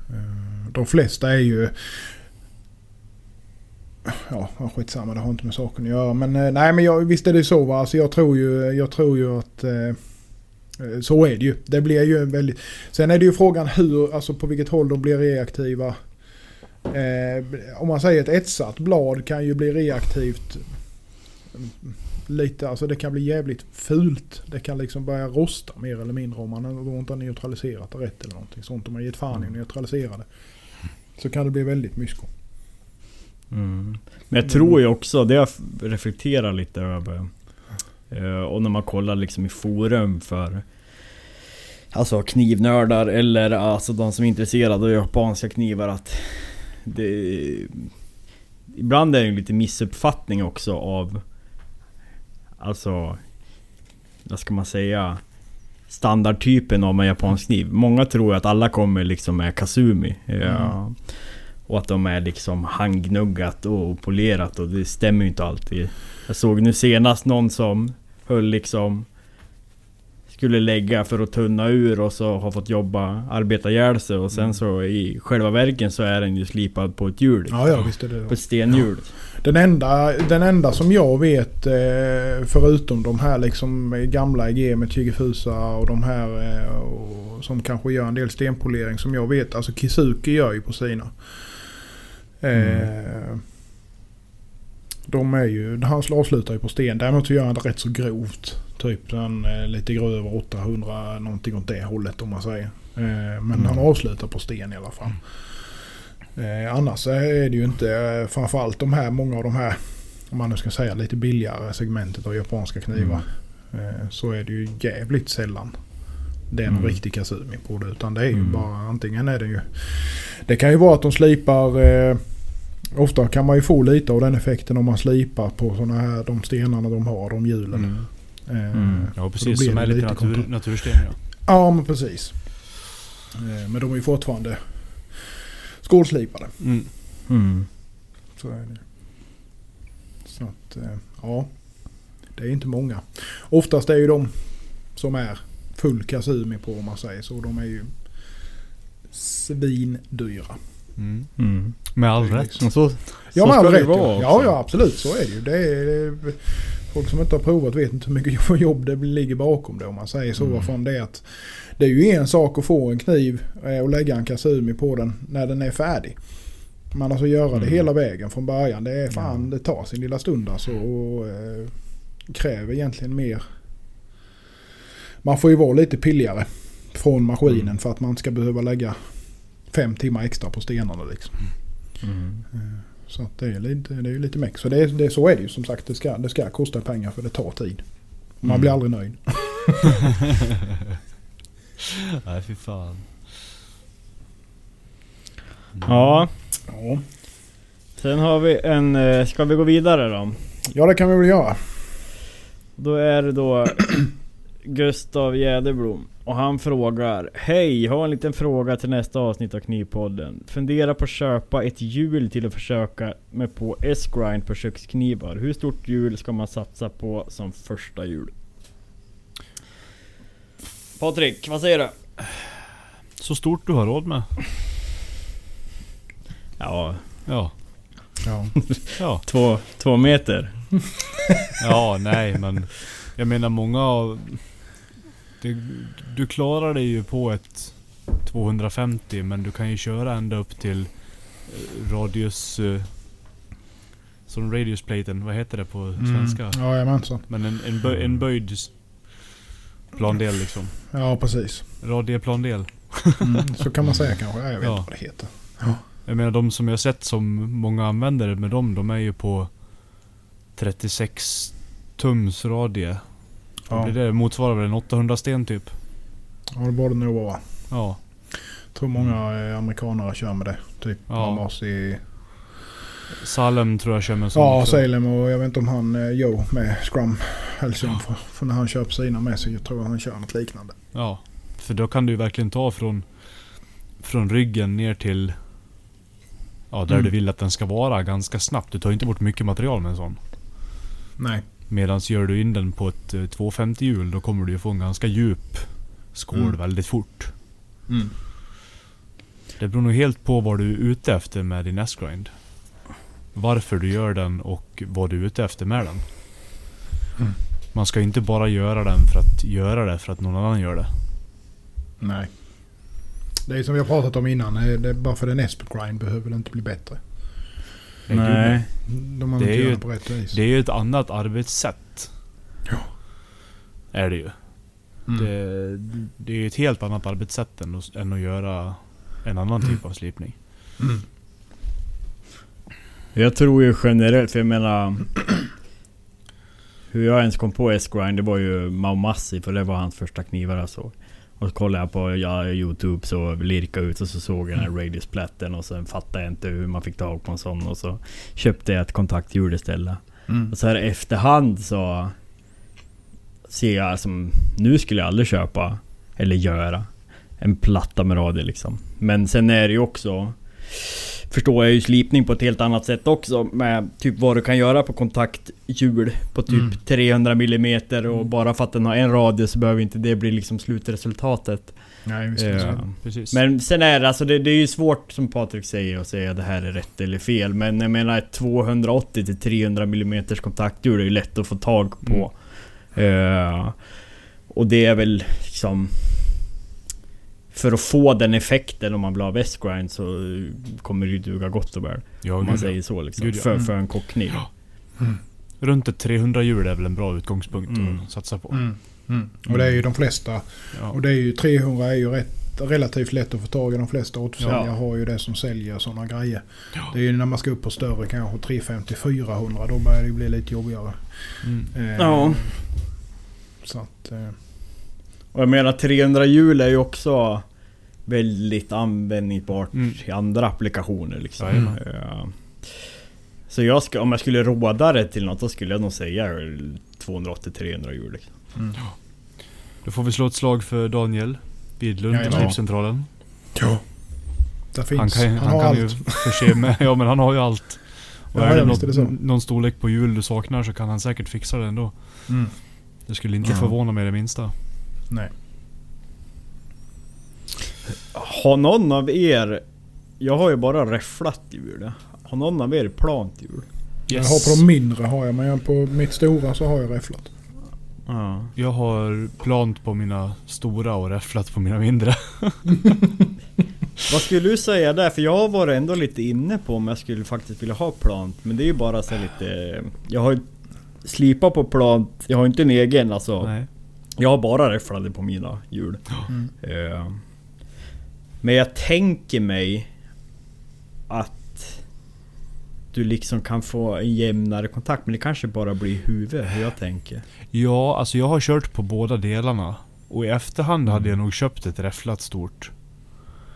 Eh, De flesta är ju... Ja, skitsamma. Det har inte med saken att göra. Men eh, nej, men jag, visst är det så va. Alltså jag tror ju, jag tror ju att... Eh, eh, så är det ju. Det blir ju väldigt... Sen är det ju frågan hur, alltså på vilket håll de blir reaktiva. Eh, om man säger ett etsat blad kan ju bli reaktivt mm, lite, alltså det kan bli jävligt fult. Det kan liksom börja rosta mer eller mindre om man inte har neutraliserat det rätt eller någonting sånt. Om man gett fan i att neutralisera det. Så kan det bli väldigt mysko. Mm. Men jag tror ju också, det jag reflekterar lite över eh, Och när man kollar liksom i forum för Alltså knivnördar eller alltså de som är intresserade av japanska knivar att det, Ibland är det ju lite missuppfattning också av Alltså Vad ska man säga? Standardtypen av en japansk kniv. Många tror att alla kommer liksom med Kasumi. Eh, ja. Och att de är liksom handgnuggat och polerat och det stämmer ju inte alltid. Jag såg nu senast någon som höll liksom Skulle lägga för att tunna ur och så har fått jobba, arbeta ihjäl sig och sen så i själva verken så är den ju slipad på ett hjul. Ja, ja visst är det På ett stenhjul. Den enda, den enda som jag vet eh, förutom de här liksom gamla EG med Chigifusa och de här eh, och, som kanske gör en del stenpolering som jag vet. Alltså Kizuki gör ju på sina. Eh, De är ju, han avslutar ju på sten. Däremot så gör han det rätt så grovt. Typ en, eh, lite över 800 någonting åt det hållet om man säger. Eh, men han avslutar på sten i alla fall. Eh, annars är det ju inte, framförallt de här, många av de här, om man nu ska säga lite billigare segmentet av japanska knivar. Eh, så är det ju jävligt sällan det är en Mm. riktig Kasumi på det. Utan det är ju Mm. bara, antingen är det ju, det kan ju vara att de slipar eh, Ofta kan man ju få lite av den effekten om man slipar på sådana här, de stenarna de har, de hjulen. Mm. Eh, Mm. Ja precis, som är lite natur, kontra- natursten ja. Ja men precis. Eh, Men de är ju fortfarande skålslipade. Mm. Mm. Så är det. Så att, eh, ja. Det är inte många. Oftast är ju de som är full kasumi på om man säger så. De är ju svindyra. Mm. Mm. Med all Det rätt. liksom- så, Ja så men all det rätt ja. ja. Ja absolut så är det ju. Det är, folk som inte har provat vet inte hur mycket *laughs* jobb det ligger bakom det om man säger så. Mm. Från det, att det är ju en sak att få en kniv eh, och lägga en kasumi på den när den är färdig. Men alltså göra det Mm. hela vägen från början. Det är fan det tar sin lilla stund alltså. Och, eh, kräver egentligen mer. Man får ju vara lite pilligare från maskinen Mm. för att man ska behöva lägga fem timmar extra på stenarna liksom. Mm. Så att det är lite, det är ju lite meck. Så det, är- det, så är det ju som sagt. Det ska, det ska kosta pengar för det tar tid. Man Mm. blir aldrig nöjd. *laughs* *laughs* Nej fy fan. Ja, Ja. sen har vi en... eh, Ska vi gå vidare då? ja det kan vi väl göra. Då är det då Gustav Jäderblom och han frågar Hej, har en liten fråga till nästa avsnitt av Knivpodden. Fundera på att köpa ett hjul till att försöka med på S-grind på köksknivar. Hur stort hjul ska man satsa på som första hjul? Patrik, vad säger du? Så stort du har råd med. Ja, Ja. Ja. *laughs* Ja. två, två meter. Ja, nej men. Jag menar många av... Det, du klarar dig ju på ett 250 men du kan ju köra ända upp till eh, radius... eh, Som radiusplaten, vad heter det på svenska? Mm. Ja, jajamensan. Men en, en, böj, en böjd plandel liksom. Ja, precis. Radieplandel. Mm. Så kan man säga kanske. Ja, Jag vet Ja. inte vad det heter. Jag menar de som jag sett som många använder med dem, de är ju på 36 tums radie. Ja, Det, det motsvarar väl en 800 sten typ. ja det borde det nog vara. Ja. Jag tror många eh, amerikanare kör med det. Typ Ja. I... Salem tror jag kör med sån Ja, också. Salem och jag vet inte om han eh, Joe med Scrum Hellsing. För, för när han kör på sina med så jag tror han kör något liknande. Ja. För då kan du verkligen ta från, från ryggen ner till Ja, där Mm. du vill att den ska vara ganska snabbt. Du tar inte bort mycket material med en sån. Nej. Medan gör du in den på ett eh, 250 hjul då kommer du ju få en ganska djup skål Mm. väldigt fort. Mm. Det beror nog helt på vad du är ute efter med din S-grind. Varför du gör den och vad du är ute efter med den. Mm. Man ska inte bara göra den för att göra det för att någon annan gör det. Nej. Det är som vi har pratat om innan. eh, Det, bara för den grind behöver det inte bli bättre. Nej. De har Det inte är gjort ju- på rätt vis. Det är ju ett annat arbetssätt. Ja. Är det ju. Mm. Det, det är ju ett helt annat arbetssätt än att, än att göra en annan typ av slipning. Mm. Jag tror ju generellt, för jag menar... Hur jag ens kom på S-grind, det var ju Mao Massi, för det var hans första knivar jag såg. Och så kollade jag på ja, Youtube, så lirka ut och så såg jag den här radiusplatten och sen fattade jag inte hur man fick tag på en sån och så köpte jag ett kontakthjul istället. Mm. Och så här efterhand så ser jag som, nu skulle jag aldrig köpa eller göra en platta med radio liksom. Men sen är det ju också Förstår jag ju slipning på ett helt annat sätt också med typ vad du kan göra på kontakthjul på typ Mm. 300 mm och bara för att den har en radio så behöver inte det bli liksom slutresultatet. Nej, visst. Ja. visst. Precis. Men sen är det alltså, det, det är ju svårt som Patrik säger att säga det här är rätt eller fel. Men jag menar ett 280 till 300 mm kontakthjul är ju lätt att få tag på. Eh, och det är väl liksom... För att få den effekten om man vill ha västgrind så kommer det ju duga gott och väl. ja, Om man ja. säger så liksom. Gud, ja. för, Mm. för en kockkniv. Runt ett 300 hjul är väl en bra utgångspunkt Mm. att satsa på. Mm. Mm. Och det är ju de flesta. Ja. Och det är ju 300 är ju rätt, relativt lätt att få tag i. De flesta återförsäljare Ja. har ju det som säljer sådana grejer. Ja. Det är ju när man ska upp på större kanske 350-400. Då börjar det ju bli lite jobbigare. Mm. Eh, Ja. Så att... Eh, Och jag menar 300 hjul är ju också väldigt användbart Mm. i andra applikationer liksom. Ja. Så jag ska, om jag skulle råda det till något, då skulle jag nog säga 280-300 hjul liksom. mm. Då får vi slå ett slag för Daniel Widlund på Jajamän. Slipcentralen. Ja. Där finns. Han kan, ju- han han har kan allt. ju förse med... *laughs* Ja men han har ju allt. *laughs* Och Ja, är det ja, är det så. något, någon storlek på hjul du saknar så kan han säkert fixa det ändå. Mm. Det skulle inte Ja. förvåna mig det minsta. Nej. Har någon av er... Jag har ju bara räfflat hjul. Har någon av er plant hjul? Jag har på de mindre har jag, men på mitt stora så har jag räfflat. Ja. Jag har plant på mina stora och räfflat på mina mindre. *laughs* Vad skulle du säga där? För jag har varit ändå lite inne på om jag skulle faktiskt vilja ha plant. Men det är ju bara så lite... Jag har ju slipat på plant. Jag har inte en egen alltså. Nej. Jag har bara räfflade på mina hjul. Mm. Eh, Men jag tänker mig att du liksom kan få en jämnare kontakt. Men det kanske bara blir huvudet hur jag tänker. Ja, alltså jag har kört på båda delarna. Och i efterhand hade jag nog köpt ett räfflat stort.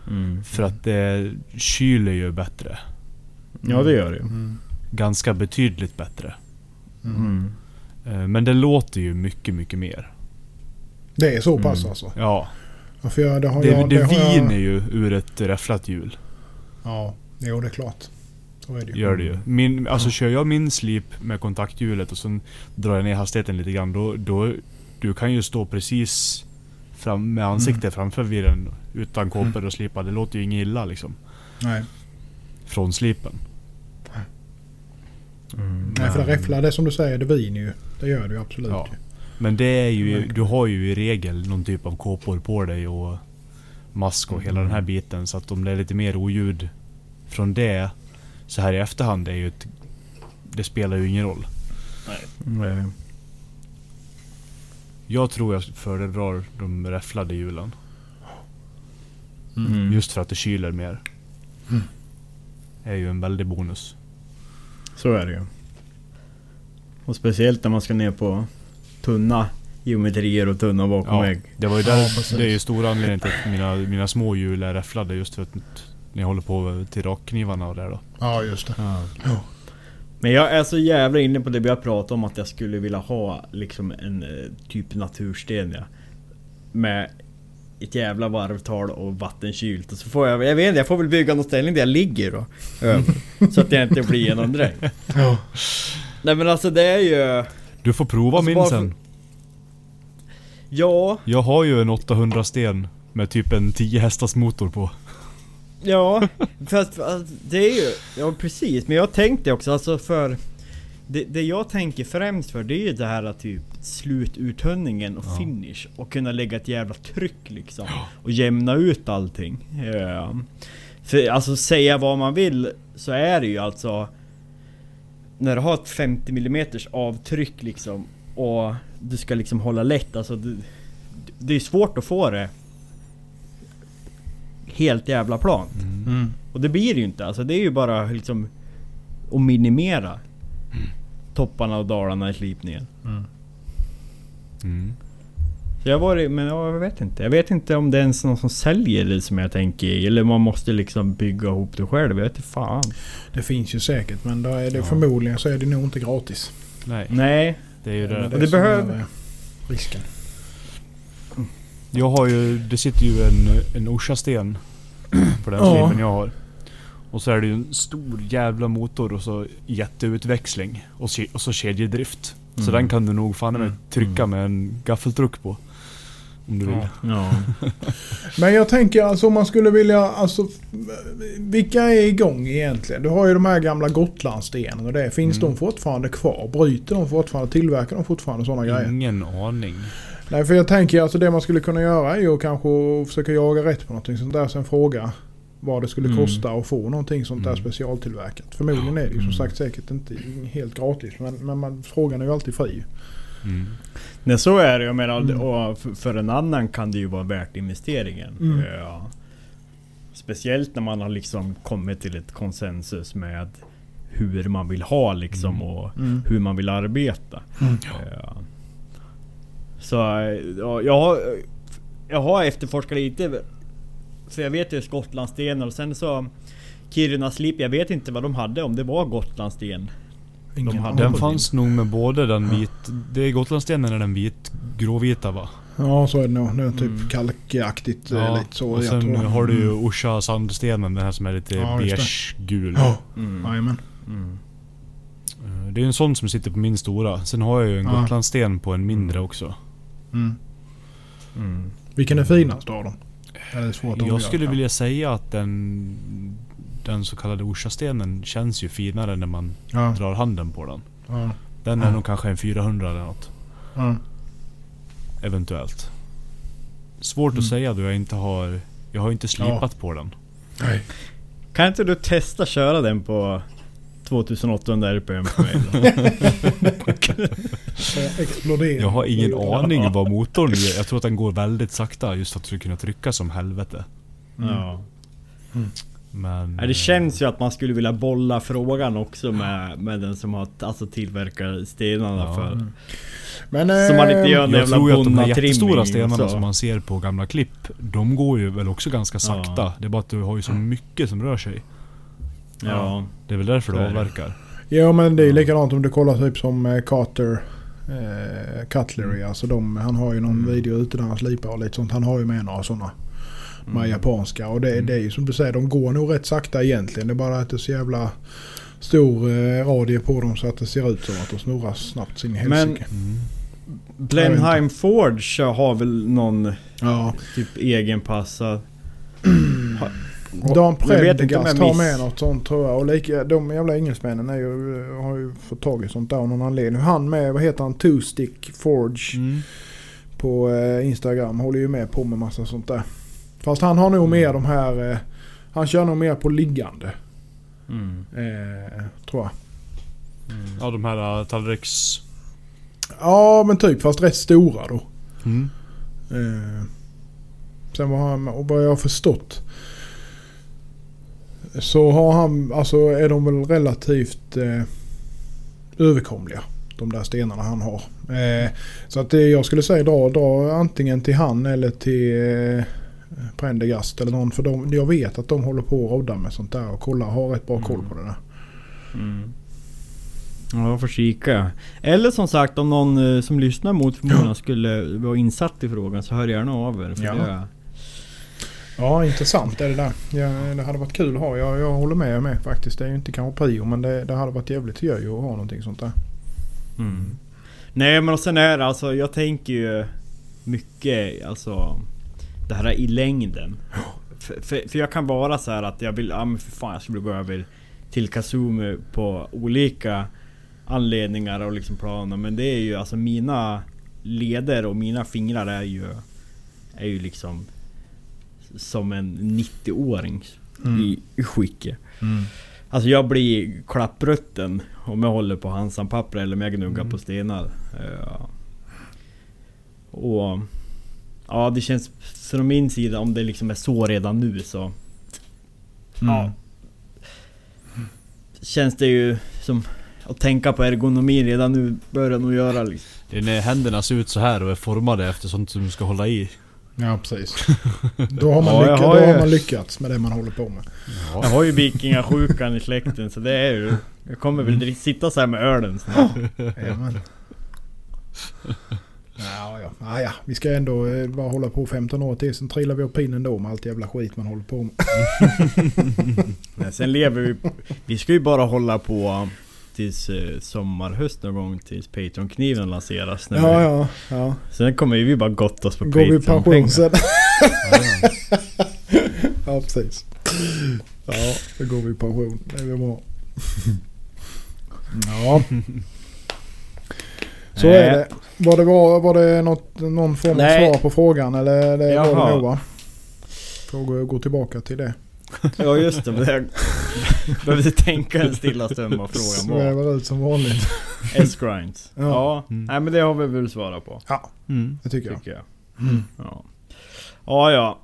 Mm. För att det kyler ju bättre. Ja det gör det ju. Mm. Ganska betydligt bättre. Mm. Eh, Men det låter ju mycket, mycket mer. Det är så pass Mm. alltså? Ja. Ja, för jag, det har Det, jag, det, har jag- viner ju ur ett räfflat hjul. Ja, jo det är klart. Så är det ju. Gör det ju. Min, alltså kör jag min slip med kontakthjulet och sen drar jag ner hastigheten lite grann. Då, då, du kan ju stå precis fram, med ansiktet Mm. framför viren utan kåpor och slipa. Det låter ju inget illa liksom. Nej. Från slipen. Mm. Nej, för det räfflar, det som du säger, det viner ju. Det gör det ju absolut. Ja. Men det är ju, du har ju i regel någon typ av kåpor på dig och mask och hela Mm. den här biten. Så att om det är lite mer oljud från det så här i efterhand är ju ett, Det spelar ju ingen roll. Nej. Jag tror jag föredrar de räfflade hjulen. Mm. Just för att det kyler mer. Mm. är ju en väldig bonus. Så är det ju. Och speciellt när man ska ner på tunna geometrier och tunna bakomvägg. Det var ju Ja, där, det är ju stora anledningen till att mina, mina små hjul är räfflade just för att jag håller på till rakknivarna och där då. Ja, just det. Ja. Ja. Men jag är så jävla inne på det vi har pratat om att jag skulle vilja ha liksom en eh, typ natursten ja. Med ett jävla varvtal och vattenkylt. Och så får jag, jag vet inte, jag får väl bygga någon ställning där jag ligger då. *laughs* så att jag inte blir genomdränkt. Ja. Nej men alltså det är ju... Du får prova Alltså min sen. Ja, Jag har ju en 800 sten med typ en 10 hästars motor på. ja. Fast det är ju... Ja precis, men jag tänkte också alltså för... Det, det jag tänker främst för det är ju det här att typ slututtömningen och Ja. finish och kunna lägga ett jävla tryck liksom. Och jämna ut allting. Ja. För alltså säga vad man vill så är det ju alltså När du har ett 50 mm avtryck liksom och du ska liksom hålla lätt alltså det, det är svårt att få det Helt jävla plant. Mm. Och det blir det ju inte. Alltså det är ju bara liksom att minimera topparna och dalarna i slipningen. Mm. Mm. Så jag var men ja, jag vet inte. Jag vet inte om det är ens någon som säljer det som jag tänker. Eller man måste liksom bygga ihop det själv. Jag vet inte fan. Det finns ju säkert men då är det Ja. förmodligen så är det nog inte gratis. Nej, Nej. det är ju Det det. det behöver- eh, risken. Jag har ju, det sitter ju en, en Orsa-sten på den Ja. jag har. Och så är det ju en stor jävla motor och så jätteutväxling. Och, och så kedjedrift. Så Mm. den kan du nog fan med Mm. trycka Mm. med en gaffeltruck på. Om du vill. Ja. Ja. *laughs* Men jag tänker alltså om man skulle vilja, alltså vilka är igång egentligen? Du har ju de här gamla Gotlandsstenen och det. Finns Mm. de fortfarande kvar? Bryter de fortfarande? Tillverkar de fortfarande sådana grejer? Ingen aning. Nej för jag tänker alltså det man skulle kunna göra är ju kanske att försöka jaga rätt på någonting sånt där. Sen fråga vad det skulle Mm. kosta att få någonting sånt där Mm. specialtillverkat. Förmodligen är det ju som Mm. sagt säkert inte helt gratis. Men, men man, frågan är ju alltid fri. Mm. Nej så är det. Jag menar, Mm. och för- en annan kan det ju vara värt investeringen. Mm. Ja. Speciellt när man har liksom kommit till ett konsensus med hur man vill ha liksom Mm. och hur man vill arbeta. Mm. Ja. Så ja, jag, har, jag har efterforskat lite. För jag vet ju Skottlandsstenar och sen så Kiruna Slip. Jag vet inte vad de hade om det var Gotlandssten. Ingen hade- aning. Den fanns nog med både den vit... Det är Gotlandsstenen är den vit, gråvita va? Ja så är det nog. Det är typ Mm. kalkaktigt eh, Ja, lite så. och sen tror. har du ju Orsa sandstenen, den här som är lite Ja, beige-gul. Ja, Mm. jajamän. Mm. Eh, Det är en sån som sitter på min stora. Sen har jag ju en Ja. Gotlandssten på en mindre också. Mm. Mm. Vilken är finast av dem? Ja, det är svårt att Jag avgöra. skulle vilja säga att den, den så kallade Orsa-stenen känns ju finare när man Ja, drar handen på den. ja, Den är Ja. nog kanske en 400 eller något. ja. Eventuellt. Svårt Mm. att säga då jag inte har... Jag har inte slipat på den. Nej. Kan inte du testa köra den på 2800 RPM för mig. *laughs* Jag har ingen aning vad motorn gör. Jag tror att den går väldigt sakta just för att du ska kunna trycka som helvete. Mm. Ja. Men... Det känns ju att man skulle vilja bolla frågan också med, med den som har alltså tillverkar stenarna Ja. för... Mm. Men, Så man inte eh, gör en Jag jävla tror ju att de här jättestora stenarna som man ser på gamla klipp, de går ju väl också ganska sakta. Ja. Det är bara att du har ju så mycket som rör sig. Ja. Det är väl därför du avverkar. Ja men det är likadant om du kollar typ som eh, Carter eh, Cutlery. Alltså de, han har ju någon Mm. video ute där han slipar och lite sånt. Han har ju med några sådana. Med Mm. japanska. Och det, Mm. det är ju som du säger, de går nog rätt sakta egentligen. Det är bara att det är så jävla stor eh, radie på dem så att det ser ut som att de snurrar snabbt sin Men- helsike. Mm. Blenheim Forge har väl någon Ja. typ egenpassad... *clears throat* Dan Prendergast har med något sånt tror jag. Och lika, de jävla engelsmännen är ju, har ju fått tag i sånt där av någon anledning. Han med, vad heter han, Two Stick Forge Mm. på eh, Instagram håller ju med på med massa sånt där. Fast han har nog Mm. mer de här, eh, han kör nog mer på liggande. Mm. Eh, tror jag. Mm. Ja, de här uh, tallriks... Ja men typ fast rätt stora då. Mm. Eh, sen vad, han, och vad jag har förstått. Så har han, alltså är de väl relativt eh, överkomliga. De där stenarna han har. Eh, så att det, jag skulle säga dra, dra antingen till han eller till eh, Prendergast eller någon. För de, jag vet att de håller på och roddar med sånt där och kollar, har rätt bra koll på det där. Mm. Ja, får kika. Eller som sagt om någon eh, som lyssnar mot förmodan skulle vara insatt i frågan så hör gärna av er. För Ja. det, Ja, intressant är det där. Ja, det hade varit kul att ha. Jag, jag håller med med faktiskt. Det är ju inte kanske prio men det, det hade varit jävligt göj att ha någonting sånt där. mm. Nej men och sen är det alltså, jag tänker ju mycket alltså det här i längden. För, för, för jag kan vara så här att jag vill, ja men för fan jag skulle gå över till Kazumi på olika anledningar och liksom planer. Men det är ju alltså mina leder och mina fingrar är ju är ju liksom som en 90-åring i, i skicket. Mm. Alltså jag blir klapprutten om jag håller på Hansan-papper eller om jag gnuggar Mm. på stenar. Ja. Och... Ja det känns från min sida om det liksom är så redan nu så... Ja. Känns det ju som... Att tänka på ergonomi redan nu börjar nog göra liksom. Det är när händerna ser ut så här och är formade efter sånt som du ska hålla i. Ja, precis. *laughs* Då har man, Ja, lyckats, har då ju- har man lyckats med det man håller på med. Jag har ju vikingasjukan i släkten så det är ju... Jag kommer väl drick- sitta så här med ölen snart. Ja, ja. Ah, ja, vi ska ändå eh, bara hålla på 15 år till. Sen trillar vi upp pinnen då med allt jävla skit man håller på med. *laughs* Men sen lever vi... Vi ska ju bara hålla på tills eh, sommar, höst någon gång tills Patreon-kniven lanseras. När Ja, vi, ja, ja. Sen kommer vi bara gotta oss på Går vi i pension sen. Ja, *laughs* Ja, precis. Ja, då går vi i pension. Det är väl bra. *laughs* Ja, så Nej. är det. Var det, var, var det något, någon form av Nej. svar på frågan eller det var Jaha. det nog va? Får gå tillbaka till det. Ja just det, jag behövde tänka en stilla stund vad frågan var. Svävar ut som vanligt. S-grinds. *laughs* Ja. Ja, Mm. nej men det har vi väl svarat på. Ja, Mm. det tycker jag. Tycker jag. Mm. Ja. ja, ja.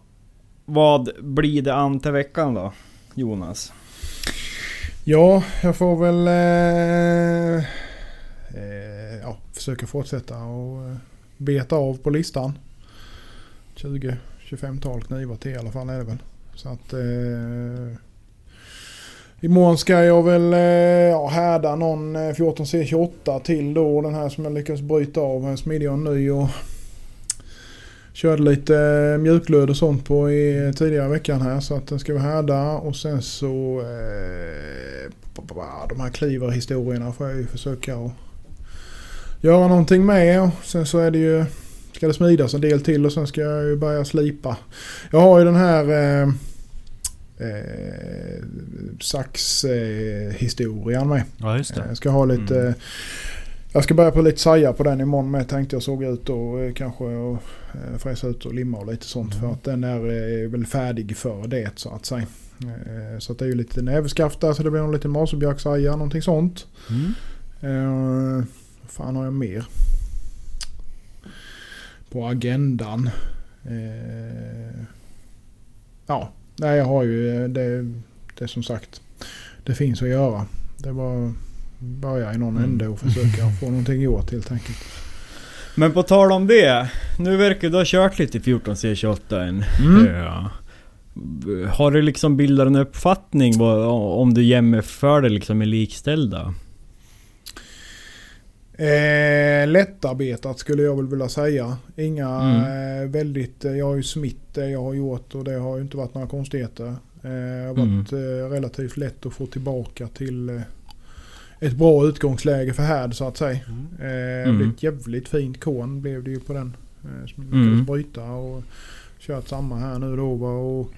Vad blir det an till veckan då? Jonas? Ja, jag får väl eh, eh, Försöker försöka fortsätta och eh, beta av på listan. 20-25-tal knivar till i alla fall är det väl. Så att eh, imorgon ska jag väl eh, ja, härda någon eh, 14C28 till då. Den här som jag lyckades bryta av. En smidig och ny och Körde lite eh, och sånt på i tidigare veckan här så att den ska vi härda och sen så eh, de här kliverhistorierna får jag ju försöka att göra någonting med och sen så är det ju ska det smidas en del till och sen ska jag ju börja slipa. Jag har ju den här eh, eh, saxhistorien med. Ja just det. Jag ska ha lite... Mm. Jag ska börja på lite saja på den imorgon med tänkte jag såg ut och eh, kanske och, eh, fräsa ut och limma och lite sånt. Mm. För att den är eh, väl färdig för det så att säga. Eh, Så att det är ju lite näverskaft där så det blir någon liten maserbjörksaja någonting sånt. Mm. Eh, vad fan har jag mer? På agendan. Eh, ja, nej jag har ju det, det som sagt. Det finns att göra. Det är bara att börja i någon Mm. ände och försöka få någonting gjort helt enkelt. Men på tal om det. Nu verkar du ha kört lite 14 C28 än. Mm. Ja. Har du liksom bildat en uppfattning om du jämför det liksom med likställda? Eh, lättarbetat skulle jag väl vilja säga. Inga Mm. eh, väldigt... eh, Jag har ju smitt det jag har gjort och det har ju inte varit några konstigheter. Eh, det har Mm. varit eh, relativt lätt att få tillbaka till eh, ett bra utgångsläge för härd så att säga. Eh, Mm. Det blev ett jävligt fint kon blev det ju på den. Eh, som lyckades Mm. bryta och kört samma här nu då. Och,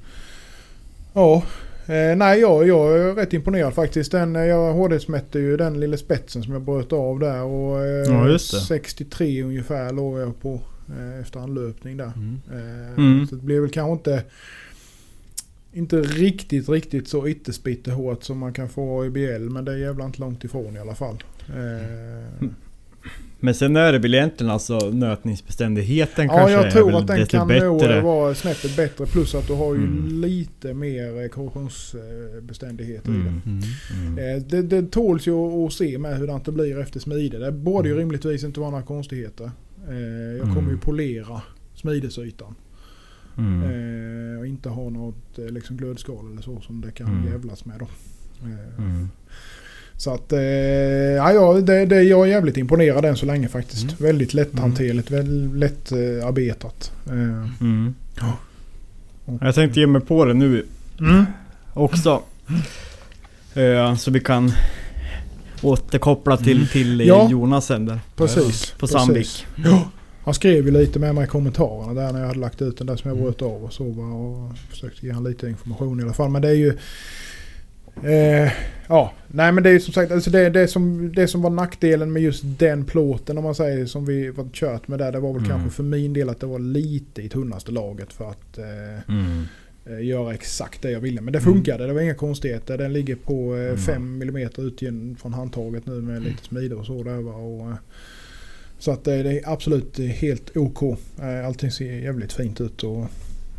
ja. Eh, nej, jag, jag är rätt imponerad faktiskt. Den, eh, jag hårdsmätte ju den lilla spetsen som jag bröt av där. Och, eh, Ja, just det. 63 ungefär låg jag på eh, efter en löpning där. Mm. Eh, Mm. Så det blev väl kanske inte inte riktigt, riktigt så ytterspittehårt som man kan få i BL. Men det är jävla inte långt ifrån i alla fall. Eh, Men sen är det väl egentligen alltså nötningsbeständigheten ja, kanske jag är tror att den kan nog bättre. vara snäppet bättre. Plus att du har ju Mm. lite mer eh, korrosionsbeständighet i Mm. den. Mm. Mm. Eh, Det, det tåls ju att se med hur det blir efter smide. Det borde ju Mm. rimligtvis inte vara några konstigheter. Eh, Jag Mm. kommer ju polera smidesytan. Mm. Eh, och inte ha något eh, liksom glödskal eller så som det kan Mm. jävlas med då. Mm. Så att, eh, ja, ja det, det, jag är jävligt imponerad än så länge faktiskt. Mm. Väldigt lätthanterligt, väldigt lätt eh, arbetat. Eh, Mm. och- Jag tänkte ge mig på det nu Mm. också. Eh, så vi kan återkoppla till, Mm. till Ja. Jonas sen där. Precis. På. Sandvik. Ja. Han skrev ju lite med mig i kommentarerna där när jag hade lagt ut den där som jag Mm. bröt av och så. Och försökte ge han lite information i alla fall. Men det är ju... Eh, ja, nej men det är som sagt alltså det, det, som, det som var nackdelen med just den plåten om man säger som vi var kört med där. Det var väl Mm. kanske för min del att det var lite i tunnaste laget för att eh, Mm. eh, göra exakt det jag ville. Men det Mm. funkade, det var inga konstigheter. Den ligger på Mm. 5 mm ut från handtaget nu med lite smide och så där. Och, eh, så att eh, det är absolut helt OK. Eh, Allting ser jävligt fint ut. Och,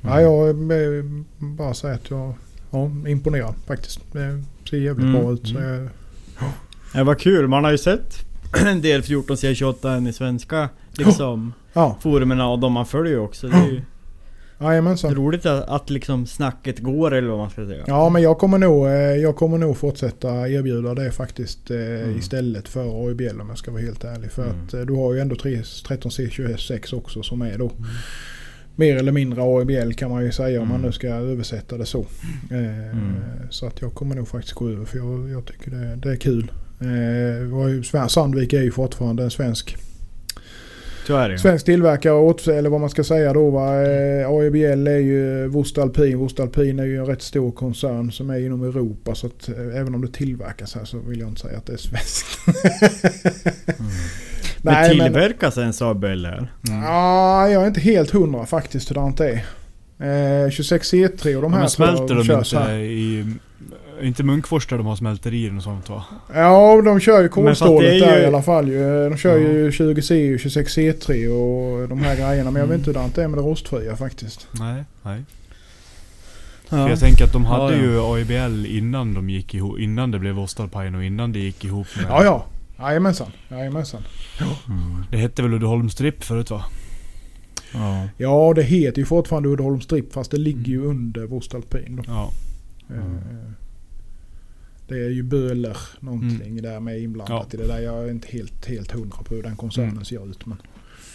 ja, jag eh, bara säger att jag ja, imponerad faktiskt. Det ser jävligt Mm. bra ut. Så jag, Det var kul, man har ju sett en del 14 C28 i svenska liksom ja, forumerna och de man följer också. Det är ju jajamensan. roligt att, att liksom snacket går eller vad man ska säga. Ja men jag kommer nog, eh, jag kommer nog fortsätta erbjuda det faktiskt eh, Mm. istället för AIBL om jag ska vara helt ärlig. För Mm. att eh, du har ju ändå 3 13C26 också som är då mer eller mindre AIBL kan man ju säga om man Mm. nu ska översätta det så. Eh, Mm. Så att jag kommer nog faktiskt gå över för jag, jag tycker det, det är kul. Eh, Sandvik är ju fortfarande en svensk. Svensk tillverkare eller vad man ska säga då va. Eh, AEBL är ju Vostalpin. Vostalpin är ju en rätt stor koncern som är inom Europa. Så att eh, även om det tillverkas här så vill jag inte säga att det är svenskt. Mm. *laughs* Men Nej, men- tillverkas en Saab eller? Ja, jag är inte helt hundra faktiskt hur det inte är. Eh, 26C3 och de Ja, här men smälter de körs inte här. i... Inte Munkfors där de har smälterier och sånt va? Ja, de kör ju kolstålet är där ju- i alla fall ju. De kör Ja. ju 20C och 26C3 och de här grejerna. Men jag vet Mm. inte hur det är med det rostfria faktiskt. Nej, nej. Ja. För jag tänker att de hade Ja, ja. ju AIBL innan de gick ihop, innan det blev Ostalpine och innan det gick ihop med... Ja, ja. Jajamensan. Jajamensan. Mm. Det hette väl Uddeholm Strip förut va? Ja. Ja, det heter ju fortfarande Uddeholm Strip fast det ligger ju Mm. under Vostalpin. Då. Ja. Mm. Eh, Det är ju Böhler någonting där med inblandat Ja. i det där. Jag är inte helt, helt hundra på hur den koncernen Mm. ser ut. Men,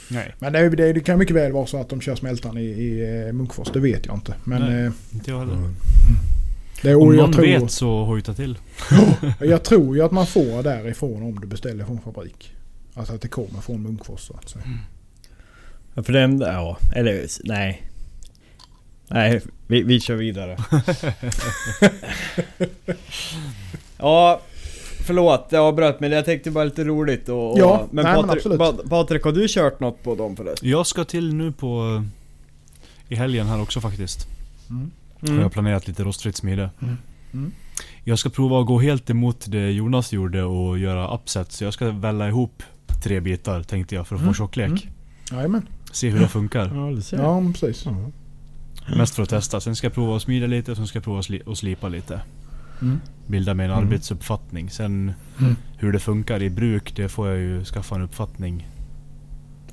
Nej, Men det, det, det kan mycket väl vara så att de kör smältan i, i eh, Munkfors. Det vet jag inte. Men Nej. eh, inte jag heller. Det, Om någon tror, vet så hojta till. jag tror ju att man får därifrån om du beställer från fabrik. Alltså att det kommer från Munkfors så att säga. Ja, för den, ja, eller nej. Nej, vi, vi kör vidare. *laughs* ja, förlåt jag avbröt men jag tänkte bara lite roligt och... och Ja, men nej, men Patrik, absolut. Pa- Patrik, har du kört något på dem förresten? Jag ska till nu på... I helgen här också faktiskt. Mm. Har jag planerat lite rostfritt smide. Mm. Mm. Jag ska prova att gå helt emot det Jonas gjorde och göra upset. Så jag ska välla ihop tre bitar tänkte jag för att Mm. få tjocklek. Mm. Jajamän. Se hur det funkar. Ja, du ser. Ja, precis. Mest för att testa. Sen ska jag prova att smida lite och sen ska jag prova att sli- att slipa lite. Mm. Bilda mig en Mm. arbetsuppfattning. Sen Mm. hur det funkar i bruk, det får jag ju skaffa en uppfattning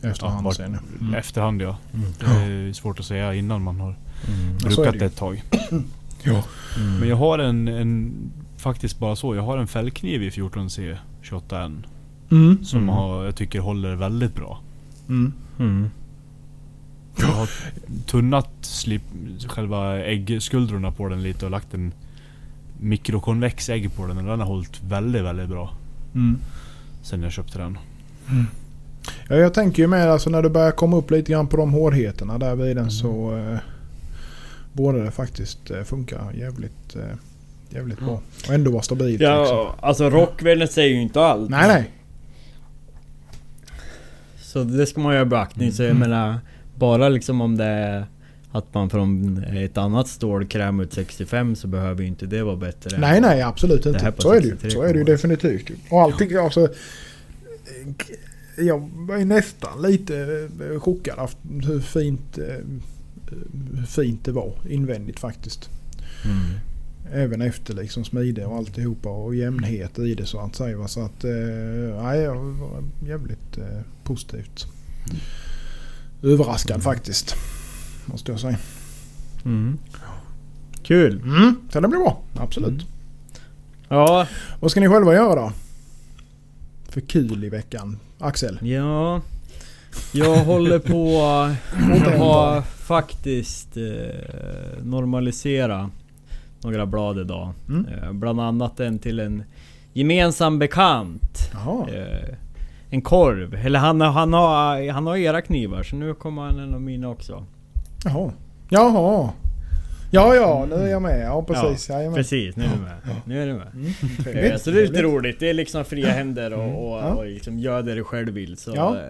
Efterhand vart- sen. Mm. efterhand ja. Mm. Det är svårt att säga innan man har Mm. Brukat det ett tag. *clears throat* Ja. Mm. Men jag har en, en, faktiskt bara så, jag har en fällkniv i 14C 28N. Mm. Som Mm. har, jag tycker håller väldigt bra. Mm. Mm. Jag har tunnat slip, själva äggskuldrorna på den lite och lagt en mikrokonvex ägg på den och den har hållit väldigt, väldigt bra. Mm. Sen jag köpte den. Ja, jag tänker ju med alltså när du börjar komma upp lite grann på de hårdheterna där vid den så eh, borde det faktiskt eh, funka jävligt, eh, jävligt bra. Och ändå vara stabilt. liksom. Ja, alltså Rockvällen säger ju inte allt. Nej, nej. Så det ska man ju ha beaktning. Så jag Mm. menar, bara liksom om det är att man från ett annat stål krämar ut 65 så behöver ju inte det vara bättre. Nej, nej, absolut inte. Så är det ju. 63 Så är det ju definitivt. Och allting, alltså... eh, Jag var ju nästan lite eh, chockad av hur fint, fint det var invändigt faktiskt. Mm. Även efter liksom smide och alltihopa och jämnhet i det så att säga. Så att, eh, nej, jag var jävligt eh, positivt. Överraskad faktiskt. Måste jag säga. Mm. Kul! Mm, så det blir bra. Absolut. Mm. Ja, Vad ska ni själva göra då? För kul i veckan. Axel? ja. Jag håller på att ha faktiskt eh, normalisera några blad idag. Mm. Eh, bland annat en till en gemensam bekant. Eh, en korv. Eller han, han, har, han har era knivar så nu kommer han en av mina också. Jaha. Jaha. Ja, ja, nu är jag med. Ja, precis. Ja, Precis, nu är du med. Ja. Nu är du med. Mm, Eh, trevligt. Så det är lite Trevligt. roligt. Det är liksom fria händer och, och, Ja. och liksom gör det du själv vill. Så Ja. eh,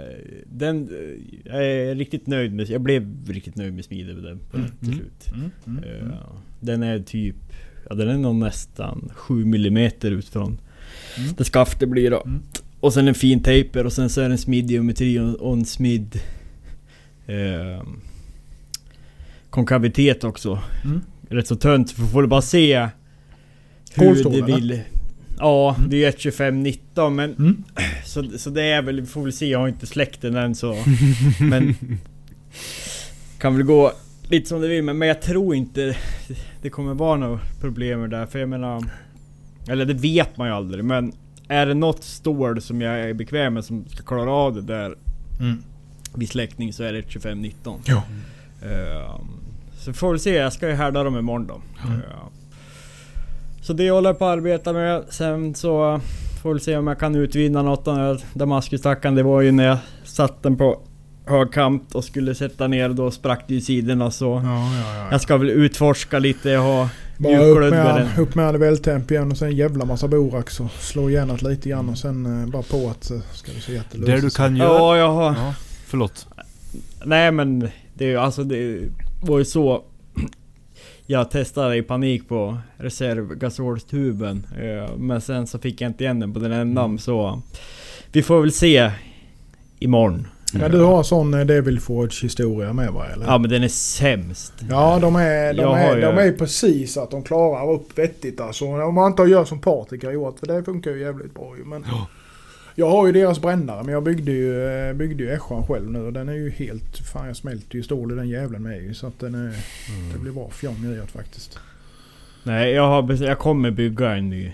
den, eh, jag är riktigt nöjd med... Jag blev riktigt nöjd med smide på den på Mm. till slut. Mm, mm, mm. Den är typ... Ja den är nog nästan 7 mm ut från Mm. det skaftet blir då. Mm. Och sen en fin taper och sen så är det en smidig geometri och, och en smid... Eh, konkavitet också. Mm. Rätt så tunt, för får du bara se hur det eller? vill... Ja, Mm. det är 2519 men... Mm. *clears throat* Så, så det är väl, vi får väl se, jag har inte släckt den än så... *laughs* men... Kan väl gå lite som det vill men, men jag tror inte det kommer vara några problem med det där för jag menar... Eller det vet man ju aldrig men... Är det något stål som jag är bekväm med som ska klara av det där Mm. vid släckning så är det 2519. Ja. Ehm, så får vi se, jag ska ju härda dem imorgon då. Mm. Ehm, så det håller jag på att arbeta med. Sen så får vi se om jag kan utvinna något av den här Damaskustackaren. Det var ju när jag satt den på högkant och skulle sätta ner då sprack det i sidorna så... Ja, ja, ja. Jag ska väl utforska lite, jag har Bara upp med, den. upp med vältemp igen och sen en jävla massa borax och slå igen det lite grann och sen eh, bara på att eh, ska vi se att det Det du kan göra... Ja, jag har... Ja, förlåt. Nej men det är ju alltså det var ju så Jag testade i panik på reservgasolstuben eh, Men sen så fick jag inte igen den på den ändan så Vi får väl se Imorgon Men du har sån eh, Devil Forge historia med va eller? Ja men den är sämst Ja, de är, de, Jag är, ju- de är precis att de klarar upp vettigt alltså. Om man inte gör som Patrik har gjort, för det funkar ju jävligt bra ju. Men Ja. Jag har ju deras brännare, men jag byggde ju, eh, byggde ju Eschan själv nu och den är ju helt... Fan jag smälter ju stål i den jävlen med ju. Så att den är... Det blir bra fjong i det faktiskt. Nej jag har jag kommer bygga en ny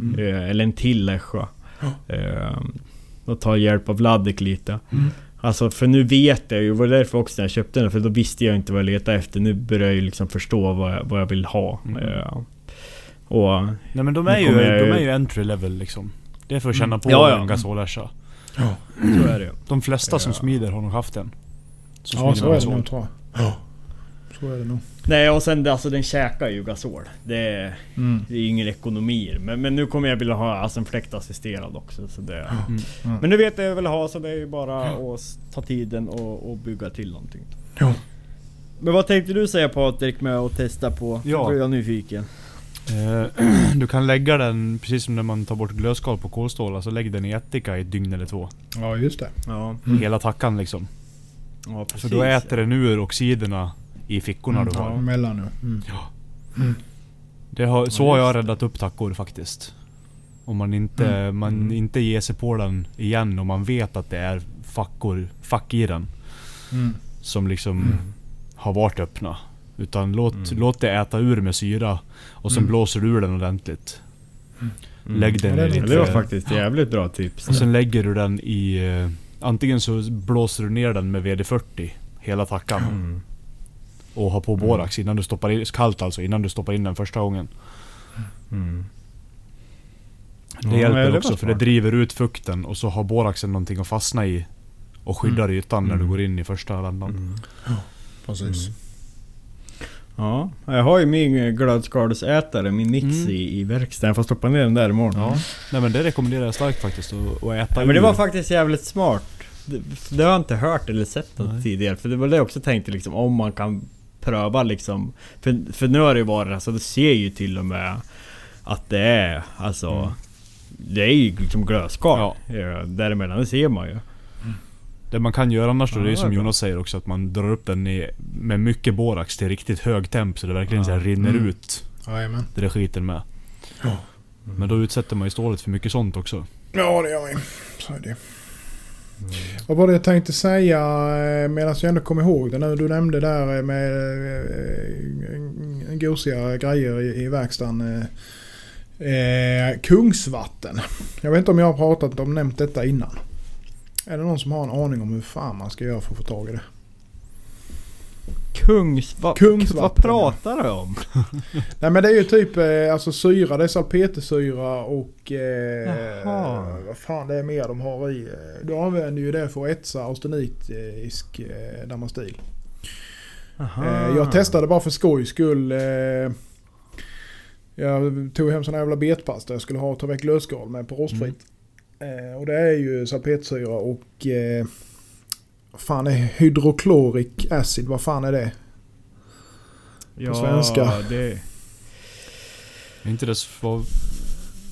Mm. eh, Eller en till Escha Ja. eh, Och ta hjälp av Ladek lite Mm. Alltså för nu vet jag ju, det var därför också när jag köpte den, för då visste jag inte vad jag letade efter. Nu börjar jag ju liksom förstå vad jag, vad jag vill ha. Mm. Eh, och... Nej men de är, ju, jag ju- de är ju entry level liksom. Det är för att känna på Ja, ja. en gasolärsa. Så är det ju. De flesta som Ja. smider har nog haft en. Som Ja, smider så är det gasol. nog tror jag. Ja. Så är det nog. Nej och sen alltså den käkar ju gasol. Det är, Mm. det är ju ingen ekonomi i det. men, men nu kommer jag vilja ha alltså en fläktassisterad också. Så det, Mm. Mm. Men nu vet jag vad jag vill ha så det är ju bara att ta tiden och, och bygga till någonting. Ja. Men vad tänkte du säga Patrik med att testa på? Ja. Blir jag nyfiken. Eh, *clears throat* du kan lägga den, precis som när man tar bort glödskal på kolstål, alltså lägg den i ättika i ett dygn eller två. ja, just det. Ja, Mm. Hela tackan liksom. ja precis. För då äter den ur oxiderna i fickorna Mm, du har. ja, Mellan nu. Mm. Det har, så har jag räddat upp tackor faktiskt. Om man inte, Mm. man Mm. inte ger sig på den igen och man vet att det är fackor, fack i den. Mm. Som liksom har varit öppna. Utan låt, Mm. låt det äta ur med syra. Och sen Mm. blåser du ur den ordentligt. Mm. Lägg den i det var faktiskt jävligt bra tips. Och sen lägger du den i... eh, Antingen så blåser du ner den med VD40. Hela tackan. Mm. Och har på borax innan du stoppar in... Kallt alltså, innan du stoppar in den första gången. Mm. Det Ja, hjälper det också för det driver ut fukten och så har boraxen någonting att fastna i. Och skyddar ytan när du Mm. går in i första vändan. Mm. Precis. Ja, jag har ju min glödskalsätare, min mix Mm. i, i verkstaden. Jag får stoppa ner den där imorgon. Ja. Nej men det rekommenderar jag starkt faktiskt. Att, att äta Ja, men det var faktiskt jävligt smart. Det, det har jag inte hört eller sett Nej. tidigare. För det var det jag också tänkte liksom, om man kan pröva liksom. För, för nu har det ju varit, alltså det ser ju till och med att det är alltså... Mm. Det är ju liksom glödskal. Ja. Ja. Däremellan, det ser man ju. Det man kan göra annars då, Ja, det är det som. Jonas säger också, att man drar upp den i, med mycket borax till riktigt hög temp så det verkligen Ja. så rinner Mm. ut Jajamän. det det skiter med. Ja. Men då utsätter man ju stålet för mycket sånt också. Ja, det gör vi. Så är det. Vad var det jag tänkte säga eh, medan jag ändå kom ihåg det nu. Du nämnde där eh, med eh, gosiga grejer i, verkstaden. Eh, Kungsvatten. Jag vet inte om jag har pratat om nämnt detta innan. Är det någon som har en aning om hur fan man ska göra för att få tag i det? Kungs... Va, Kungsvatten, Vad pratar du om? *laughs* Nej men det är ju typ eh, alltså syra, det är salpetersyra och eh, Jaha. vad fan det är mer de har i. eh, Du använder ju det för att etsa austenitisk eh, damastil. Eh, jag testade bara för skojs skull. Eh, jag tog hem sån här jävla betpasta jag skulle ha och ta väck lösskal med på rostfritt. Eh, och det är ju salpetersyra och eh, vad fan är hydrochloric acid, vad fan är det? ja, svenska. Det... Är inte det svav...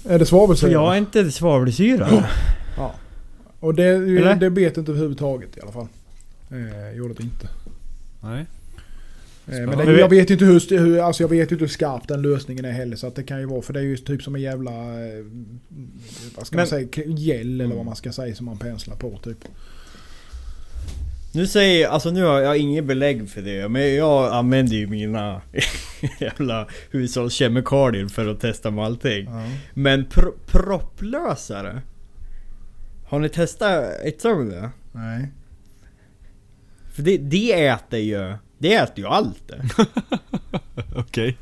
Är det svavelsyra? jag är inte svavelsyra. Ja. Och det, Eller? det bet inte överhuvudtaget i alla fall. Eh, gjorde det inte. Nej. Eh, men det, jag vet ju inte hur, hur, alltså jag vet ju inte hur skarp den lösningen är heller. Så att det kan ju vara, för det är ju typ som en jävla, eh, vad ska man Men- säga, k- gel eller Mm. vad man ska säga som man penslar på typ. Nu säger jag, alltså nu har jag inget belägg för det men jag använder ju mina *laughs* jävla hushållskemikalier för att testa med allting. Ja. Men pro propplösare? Har ni testat ett sånt det? Nej. För det, det äter ju, det äter ju allt det. *laughs* Okej.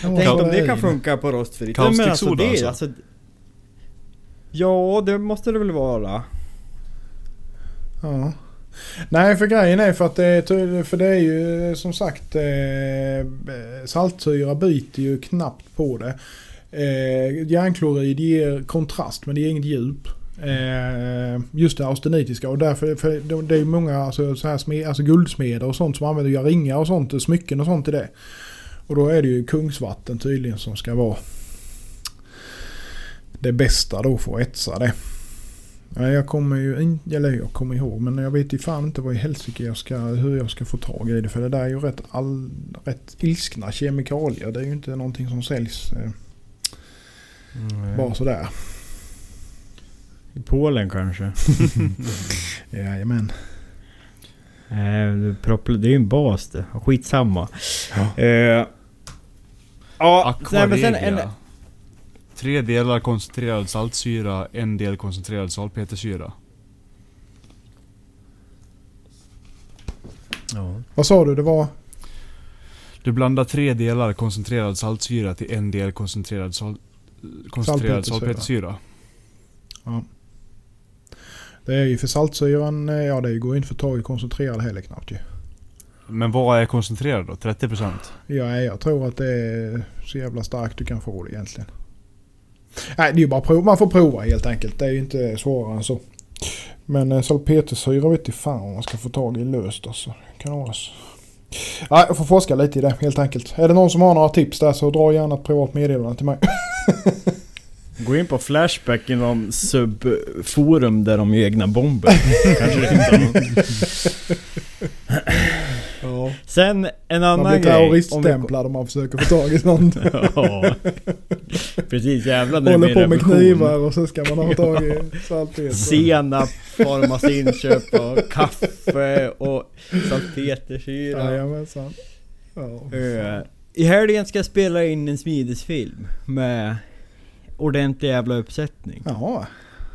Kan Tänk om det kan funka på rostfritt. Kaustik Men alltså, det, alltså? alltså Ja, det måste det väl vara. Ja. Nej, för grejen är för att det är, för det är ju som sagt eh, saltsyra byter ju knappt på det. Eh, järnklorid ger kontrast men det ger inget djup. Eh, just det austenitiska och därför för det- är många alltså, så här smed, alltså guldsmeder och sånt som använder ringar och sånt, smycken och sånt i det. Och då är det ju kungsvatten tydligen som ska vara det bästa då för att etsa det. Jag kommer ju inte, eller jag kommer ihåg, men jag vet ju fan inte vad i helsike jag ska, hur jag ska få tag i det. För det där är ju rätt, all, rätt ilskna kemikalier. Det är ju inte någonting som säljs eh, bara sådär. I Polen kanske? *laughs* Jajamän. Propp- det är ju en bas det. Skitsamma. Ja. Eh, ja, nej, men sen en. Tre delar koncentrerad saltsyra, en del koncentrerad salpetersyra. Ja. Vad sa du? Det var... Du blandar tre delar koncentrerad saltsyra till en del koncentrerad, sal koncentrerad Salpetersyra. salpetersyra. Det är ju för saltsyran, eh, ja det går ju inte för tag i koncentrerad heller knappt ju. Men vad är koncentrerad då? 30%? Ja, jag tror att det är så jävla starkt du kan få det egentligen. Nej, det är ju bara prov. Man får prova helt enkelt. Det är ju inte svårare än så. Men eh, salpetersyra vet inte fan om man ska få tag i löst alltså. Kanas. Nej, jag får forska lite i det helt enkelt. Är det någon som har några tips där så dra gärna ett privat meddelande till mig. *laughs* Gå in på Flashback inom subforum där de gör egna bomber. *laughs* Kanske det någon. Ja. Sen en Man annan blir grej. om vi- terroriststämplad om man försöker få tag i sånt. *laughs* ja. Precis, jävlar nu Håller på med knivar och så ska man ha tag i salpeter. Senap, Formas inköp och kaffe och salpetersyra. Jajamensan. Ja. Eh, I helgen ska jag spela in en smidesfilm med ordentlig jävla uppsättning. ja,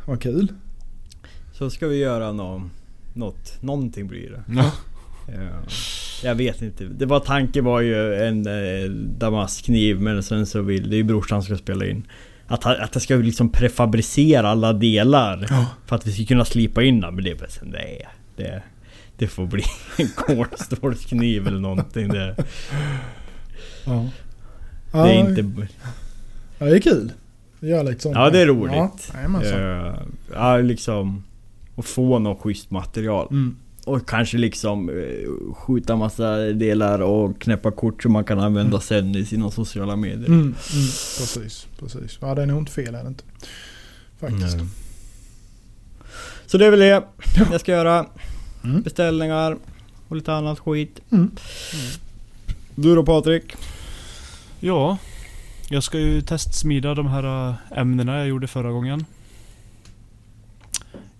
vad kul. Så ska vi göra nå, något, någonting blir det. Ja. *laughs* Eh, jag vet inte. Det var tanken var ju en eh, damaskkniv men sen så vill, det är ju brorsan som ska spela in. Att, att jag ska liksom prefabricera alla delar. Ja. För att vi ska kunna slipa in dem. Men det är bara så, nej. Det, det får bli *laughs* en kolstålskniv eller någonting. Det, Ja. det är inte... Ja, det är kul. Gör lite sånt. Ja det är roligt. Ja. Eh, Ja liksom... Att få något schysst material. Mm. Och kanske liksom eh, skjuta massa delar och knäppa kort som man kan använda sen i sina sociala medier. Mm, mm, precis, precis. Ja, det är nog inte fel är det inte. Faktiskt. Så det är väl det jag ska göra. Mm. Beställningar och lite annat skit. Mm. Du då Patrik? Ja, jag ska ju testsmida de här äh, ämnena jag gjorde förra gången.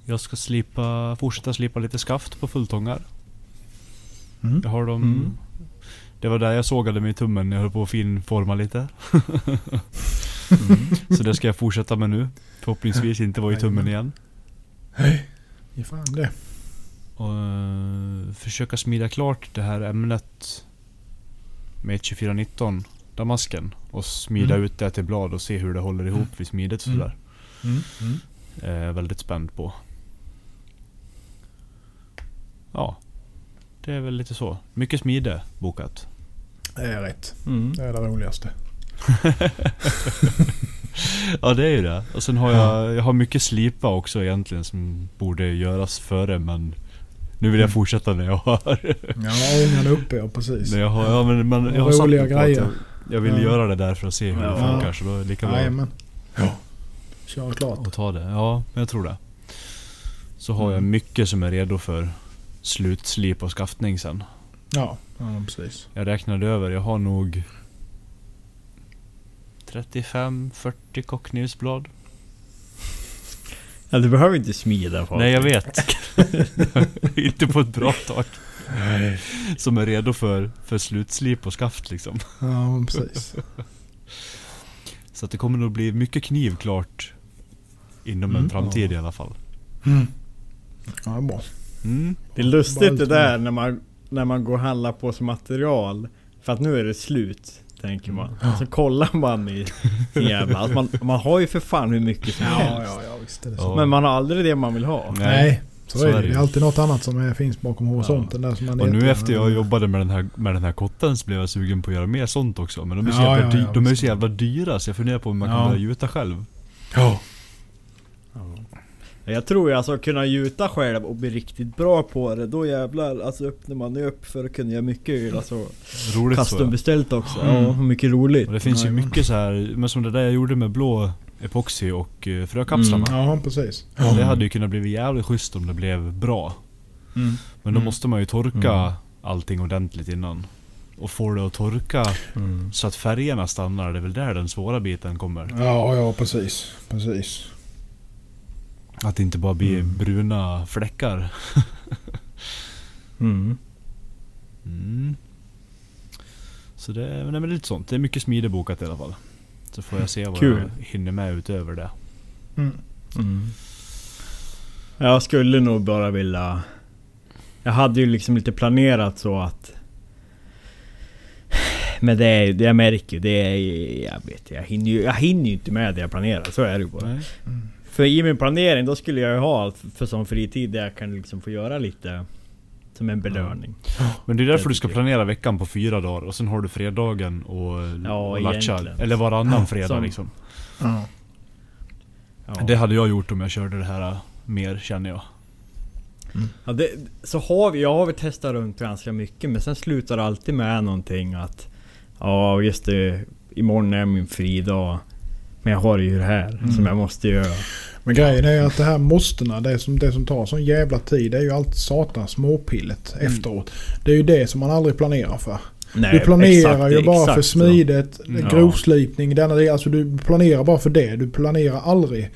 Jag ska slipa, fortsätta slipa lite skaft på fulltångar. Mm. Jag har dem... Mm. Det var där jag sågade mig i tummen när jag höll på att finforma lite. *laughs* Så det ska jag fortsätta med nu. Förhoppningsvis inte vara i tummen igen. Ge fan det. Och eh, försöka smida klart det här ämnet med 2419 damasken. Och smida Mm. ut det till blad och se hur det håller ihop vid smidet Mm. sådär. Mm. Mm. är jag väldigt spänd på. Ja. Det är väl lite så. Mycket smide bokat. Det är rätt. Mm. Det är det roligaste. *laughs* Ja det är ju det. Och sen har jag, jag har mycket slipa också egentligen som borde göras före men Nu vill jag Mm. fortsätta när jag har... Ja, ångan uppe ja, precis. när jag har, ja, men, man, jag har Roliga grejer. Jag, jag vill Ja. göra det där för att se hur det Ja. funkar så då är det lika bra Jajamän. Ja. Kör klart. att ta det. Ja, men jag tror det. Så har jag Mm. mycket som är redo för slutslip och skaftning sen. Ja, ja precis. Jag räknade över, jag har nog 35-40 kocknivsblad. Ja, du behöver inte smida Patrik. Nej jag vet. *laughs* *laughs* Inte på ett bra tag. Som är redo för, för slutslip och skaft liksom. Ja, precis. *laughs* Så att det kommer nog bli mycket kniv klart Inom en Mm. framtid i alla fall. Mm. Ja, det är bra. Mm. Det är lustigt det där när man, när man går och handlar på sig material. För att nu är det slut. Tänker man. Ja. Så kollar man i jävla... Alltså man, man har ju för fan hur mycket som Ja, helst. ja, ja visst är det så. Ja. Men man har aldrig det man vill ha. Nej. Så, Så är det. det är alltid något annat som är, finns bakom horisonten där som man Och nu efter jag jobbade med den, här, med den här kotten så blev jag sugen på att göra mer sånt också. Men de är så, Ja, jävla, ja, ja, dy- de är så jävla dyra så jag funderar på om man kan Ja. börja gjuta själv. Ja. Jag tror ju alltså att kunna gjuta själv och bli riktigt bra på det. Då jävlar alltså öppnar man ju upp för att kunna göra mycket öl. Alltså Roligt så. custombeställt också. Mm. Ja, mycket roligt. Och det finns ju mycket så här, men som det där jag gjorde med blå epoxy och eh, frökapslarna. Mm. Ja, precis. Det hade ju kunnat bli jävligt schysst om det blev bra. Mm. Men då Mm. måste man ju torka Mm. allting ordentligt innan. Och få det att torka Mm. så att färgerna stannar, det är väl där den svåra biten kommer. Ja, ja precis. Precis. Att det inte bara blir Mm. bruna fläckar. Mm. Mm. Så det, nej, men det är lite sånt. Det är mycket smidebokat i alla fall. Så får jag se vad Kul. jag hinner med utöver det. Mm. Mm. Jag skulle nog bara vilja Jag hade ju liksom lite planerat så att... Men det är det jag märker det är... Jag vet jag hinner ju, jag hinner ju inte med det jag planerar. Så är det ju bara. Nej. För i min planering då skulle jag ju ha för sån fritid där jag kan liksom få göra lite... Som en belöning. Men det är därför Det du ska planera veckan på fyra dagar och sen har du fredagen och, Ja, och latcha. egentligen. Eller varannan fredag Som- liksom. Ja. Ja. Det hade jag gjort om jag körde det här äh, mer känner jag. Ja, det, så har vi, jag har väl testat runt ganska mycket men sen slutar det alltid med någonting att... Ja just det, imorgon är min fridag. Men jag har ju det här Mm. som jag måste göra. Men grejen är att det här måstena, det som, det som tar sån jävla tid, det är ju allt satans småpillet Mm. efteråt. Det är ju det som man aldrig planerar för. Nej, Du planerar exakt, ju bara för smidet, Mm. grovslipning, denna del. Alltså du planerar bara för det. Du planerar aldrig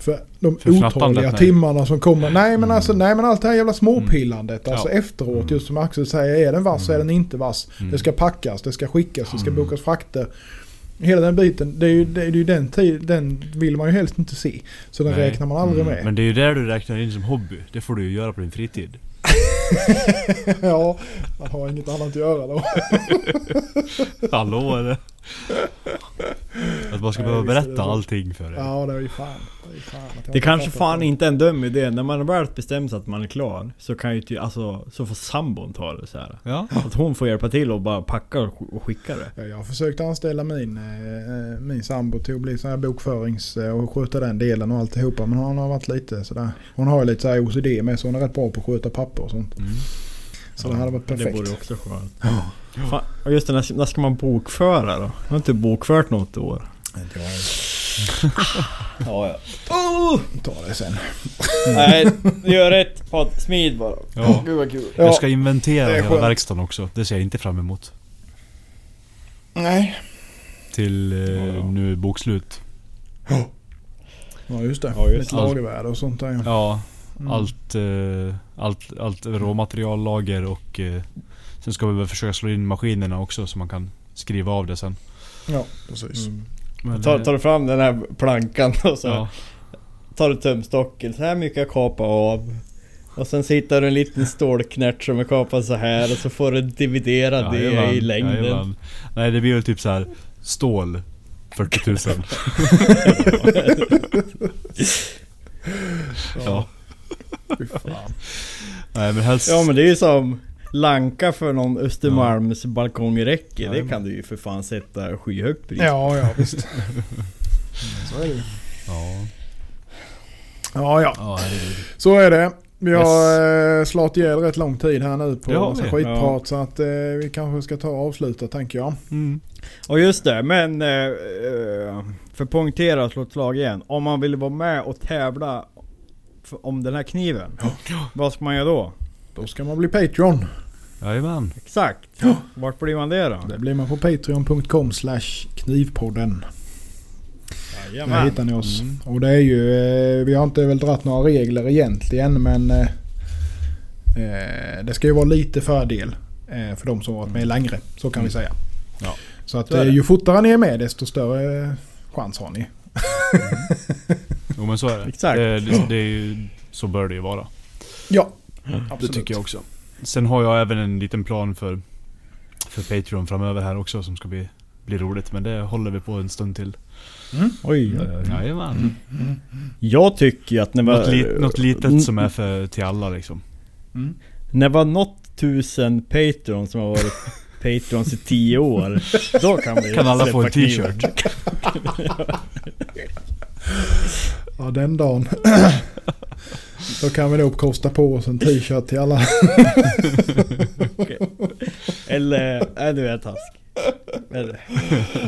för de För otaliga timmarna som kommer. Nej men Mm. alltså, nej men allt det här jävla småpillandet. Alltså Ja. efteråt, Mm. just som Axel säger, är den vass är den inte vass? Mm. Det ska packas, det ska skickas, det ska Mm. bokas frakter. Hela den biten, det är ju, det är ju den tid, den vill man ju helst inte se. Så den Nej. räknar man aldrig Mm. med. Men det är ju där du räknar in som hobby. Det får du ju göra på din fritid. *laughs* ja, man har inget annat att göra då. *laughs* Hallå eller? *laughs* Att man ska behöva det berätta allting för dig. Ja, det är ju fan. Det, är fan Det inte kanske fan det. inte är en dum idé. När man väl bestämt sig att man är klar så kan ju alltså, så får sambon ta det så här. Ja. Att hon får hjälpa till och bara packa och sk- och skicka det. Ja, Jag har försökt anställa min, eh, min sambo till att bli sån här bokförings och sköta den delen och alltihopa. Men hon har varit lite sådär. Hon har ju lite så här OCD med så hon är rätt bra på att sköta papper och sånt. Mm. Så det hade varit Det perfekt. vore också skönt. Fan, och just det, när, när ska man bokföra då? Jag har inte bokfört något år. *laughs* Ja, ja. Oh! Ta det sen. Nej, gör rätt podd. Smid bara. Ja. Gud vad kul. Ja. Jag ska inventera hela skönt. verkstaden också. Det ser jag inte fram emot. Nej. Till eh, Ja. nu bokslut. Ja just det. Ja, just Lite det. lagervärde och sånt där. ja. Ja, Mm. allt, eh, allt, allt råmateriallager och eh, sen ska vi väl försöka slå in maskinerna också så man kan skriva av det sen. Ja, precis. Mm. Men, Tar, eh, tar du fram den här plankan och så ja. tar du tumstocken. Så här mycket jag kapa av. Och sen så hittar du en liten stålknärt som är kapad så här och så får du dividera det Jajamän, i längden. jajamän. Nej det blir väl typ så här stål 40 000. *laughs* ja. Fy fan. Nej men helst... Ja men det är ju som Lanka för någon Östermalms balkongräcke. Det Jajamän. kan du ju för fan sätta skyhögt pris Ja, ja visst. *laughs* Så är det ju. Ja. Ja, ja. Ja. Så är det. Vi har yes. slått ihjäl rätt lång tid här nu på Det massa skitprat. Så att eh, vi kanske ska ta och avsluta tänker jag. Mm. Och just det, men... Eh, eh, för att poängtera och slå ett slag igen. Om man vill vara med och tävla om den här kniven. Vad ska man göra då? Då ska man bli Patreon. Jajamän. Exakt. Vart blir man det då? Det blir man på patreon.com slash knivpodden. Där Jajamän. hittar ni oss. Mm. Och det är ju, eh, vi har inte väl dratt några regler egentligen men eh, eh, det ska ju vara lite fördel eh, för de som varit med längre. Så kan vi säga. Ja. Så att Så är eh, ju fortare ni är med desto större chans har ni. Jo men så är det. *laughs* Exakt. Det, det, det är ju, så bör det ju vara. Ja, Det absolut. tycker jag också. Sen har jag även en liten plan för, för Patreon framöver här också som ska bli, bli roligt. Men det håller vi på en stund till. Oj, oj, oj. Jajamän. Jag tycker att när Något, vi li, något litet som är för, till alla liksom. När vi har nått tusen Patreon som har varit *laughs* Patrons i tio år. Då kan vi Kan alla få en t-shirt? *laughs* *laughs* Ja, den dagen. *laughs* Då kan vi nog kosta på oss en t-shirt till alla. *laughs* Eller, nej du är task. Eller,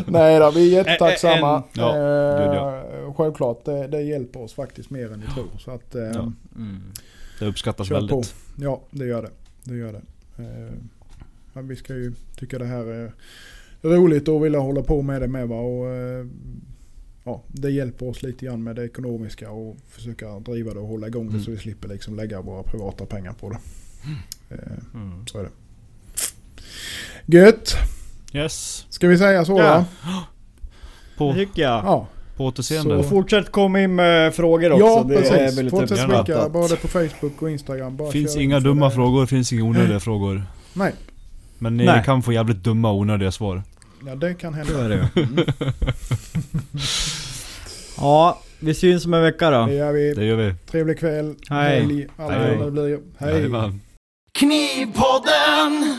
Nej då, vi är jättetacksamma. En- ja, Eh, ja. Självklart, det, det hjälper oss faktiskt mer än ni tror. Så att, eh, Ja. mm. Det uppskattas väldigt. på. Ja, det gör det. Det gör det. Eh, vi ska ju tycka det här är roligt och vilja hålla på med det med. Va? Och, eh, ja, det hjälper oss lite grann med det ekonomiska och försöka driva det och hålla igång det Mm. så vi slipper liksom lägga våra privata pengar på det. Eh, Mm. så är det. Gött! Yes. Ska vi säga så Ja. då? Det På tycker jag. Ja. På återseende. Så- Och fortsätt komma in med frågor också. Ja det är precis. väldigt Fortsätt skicka både på Facebook och Instagram. Bara finns inga dumma det. frågor, finns inga onödiga *laughs* frågor. Nej, Men ni Nej. kan få jävligt dumma onödiga svar. Ja, det kan hända. Så är det ju. Mm. *laughs* Ja, vi syns om en vecka då. Det gör vi. Det gör vi. Trevlig kväll, Hej. helg, allt Hej. vad det blir. Hej. Knivpodden!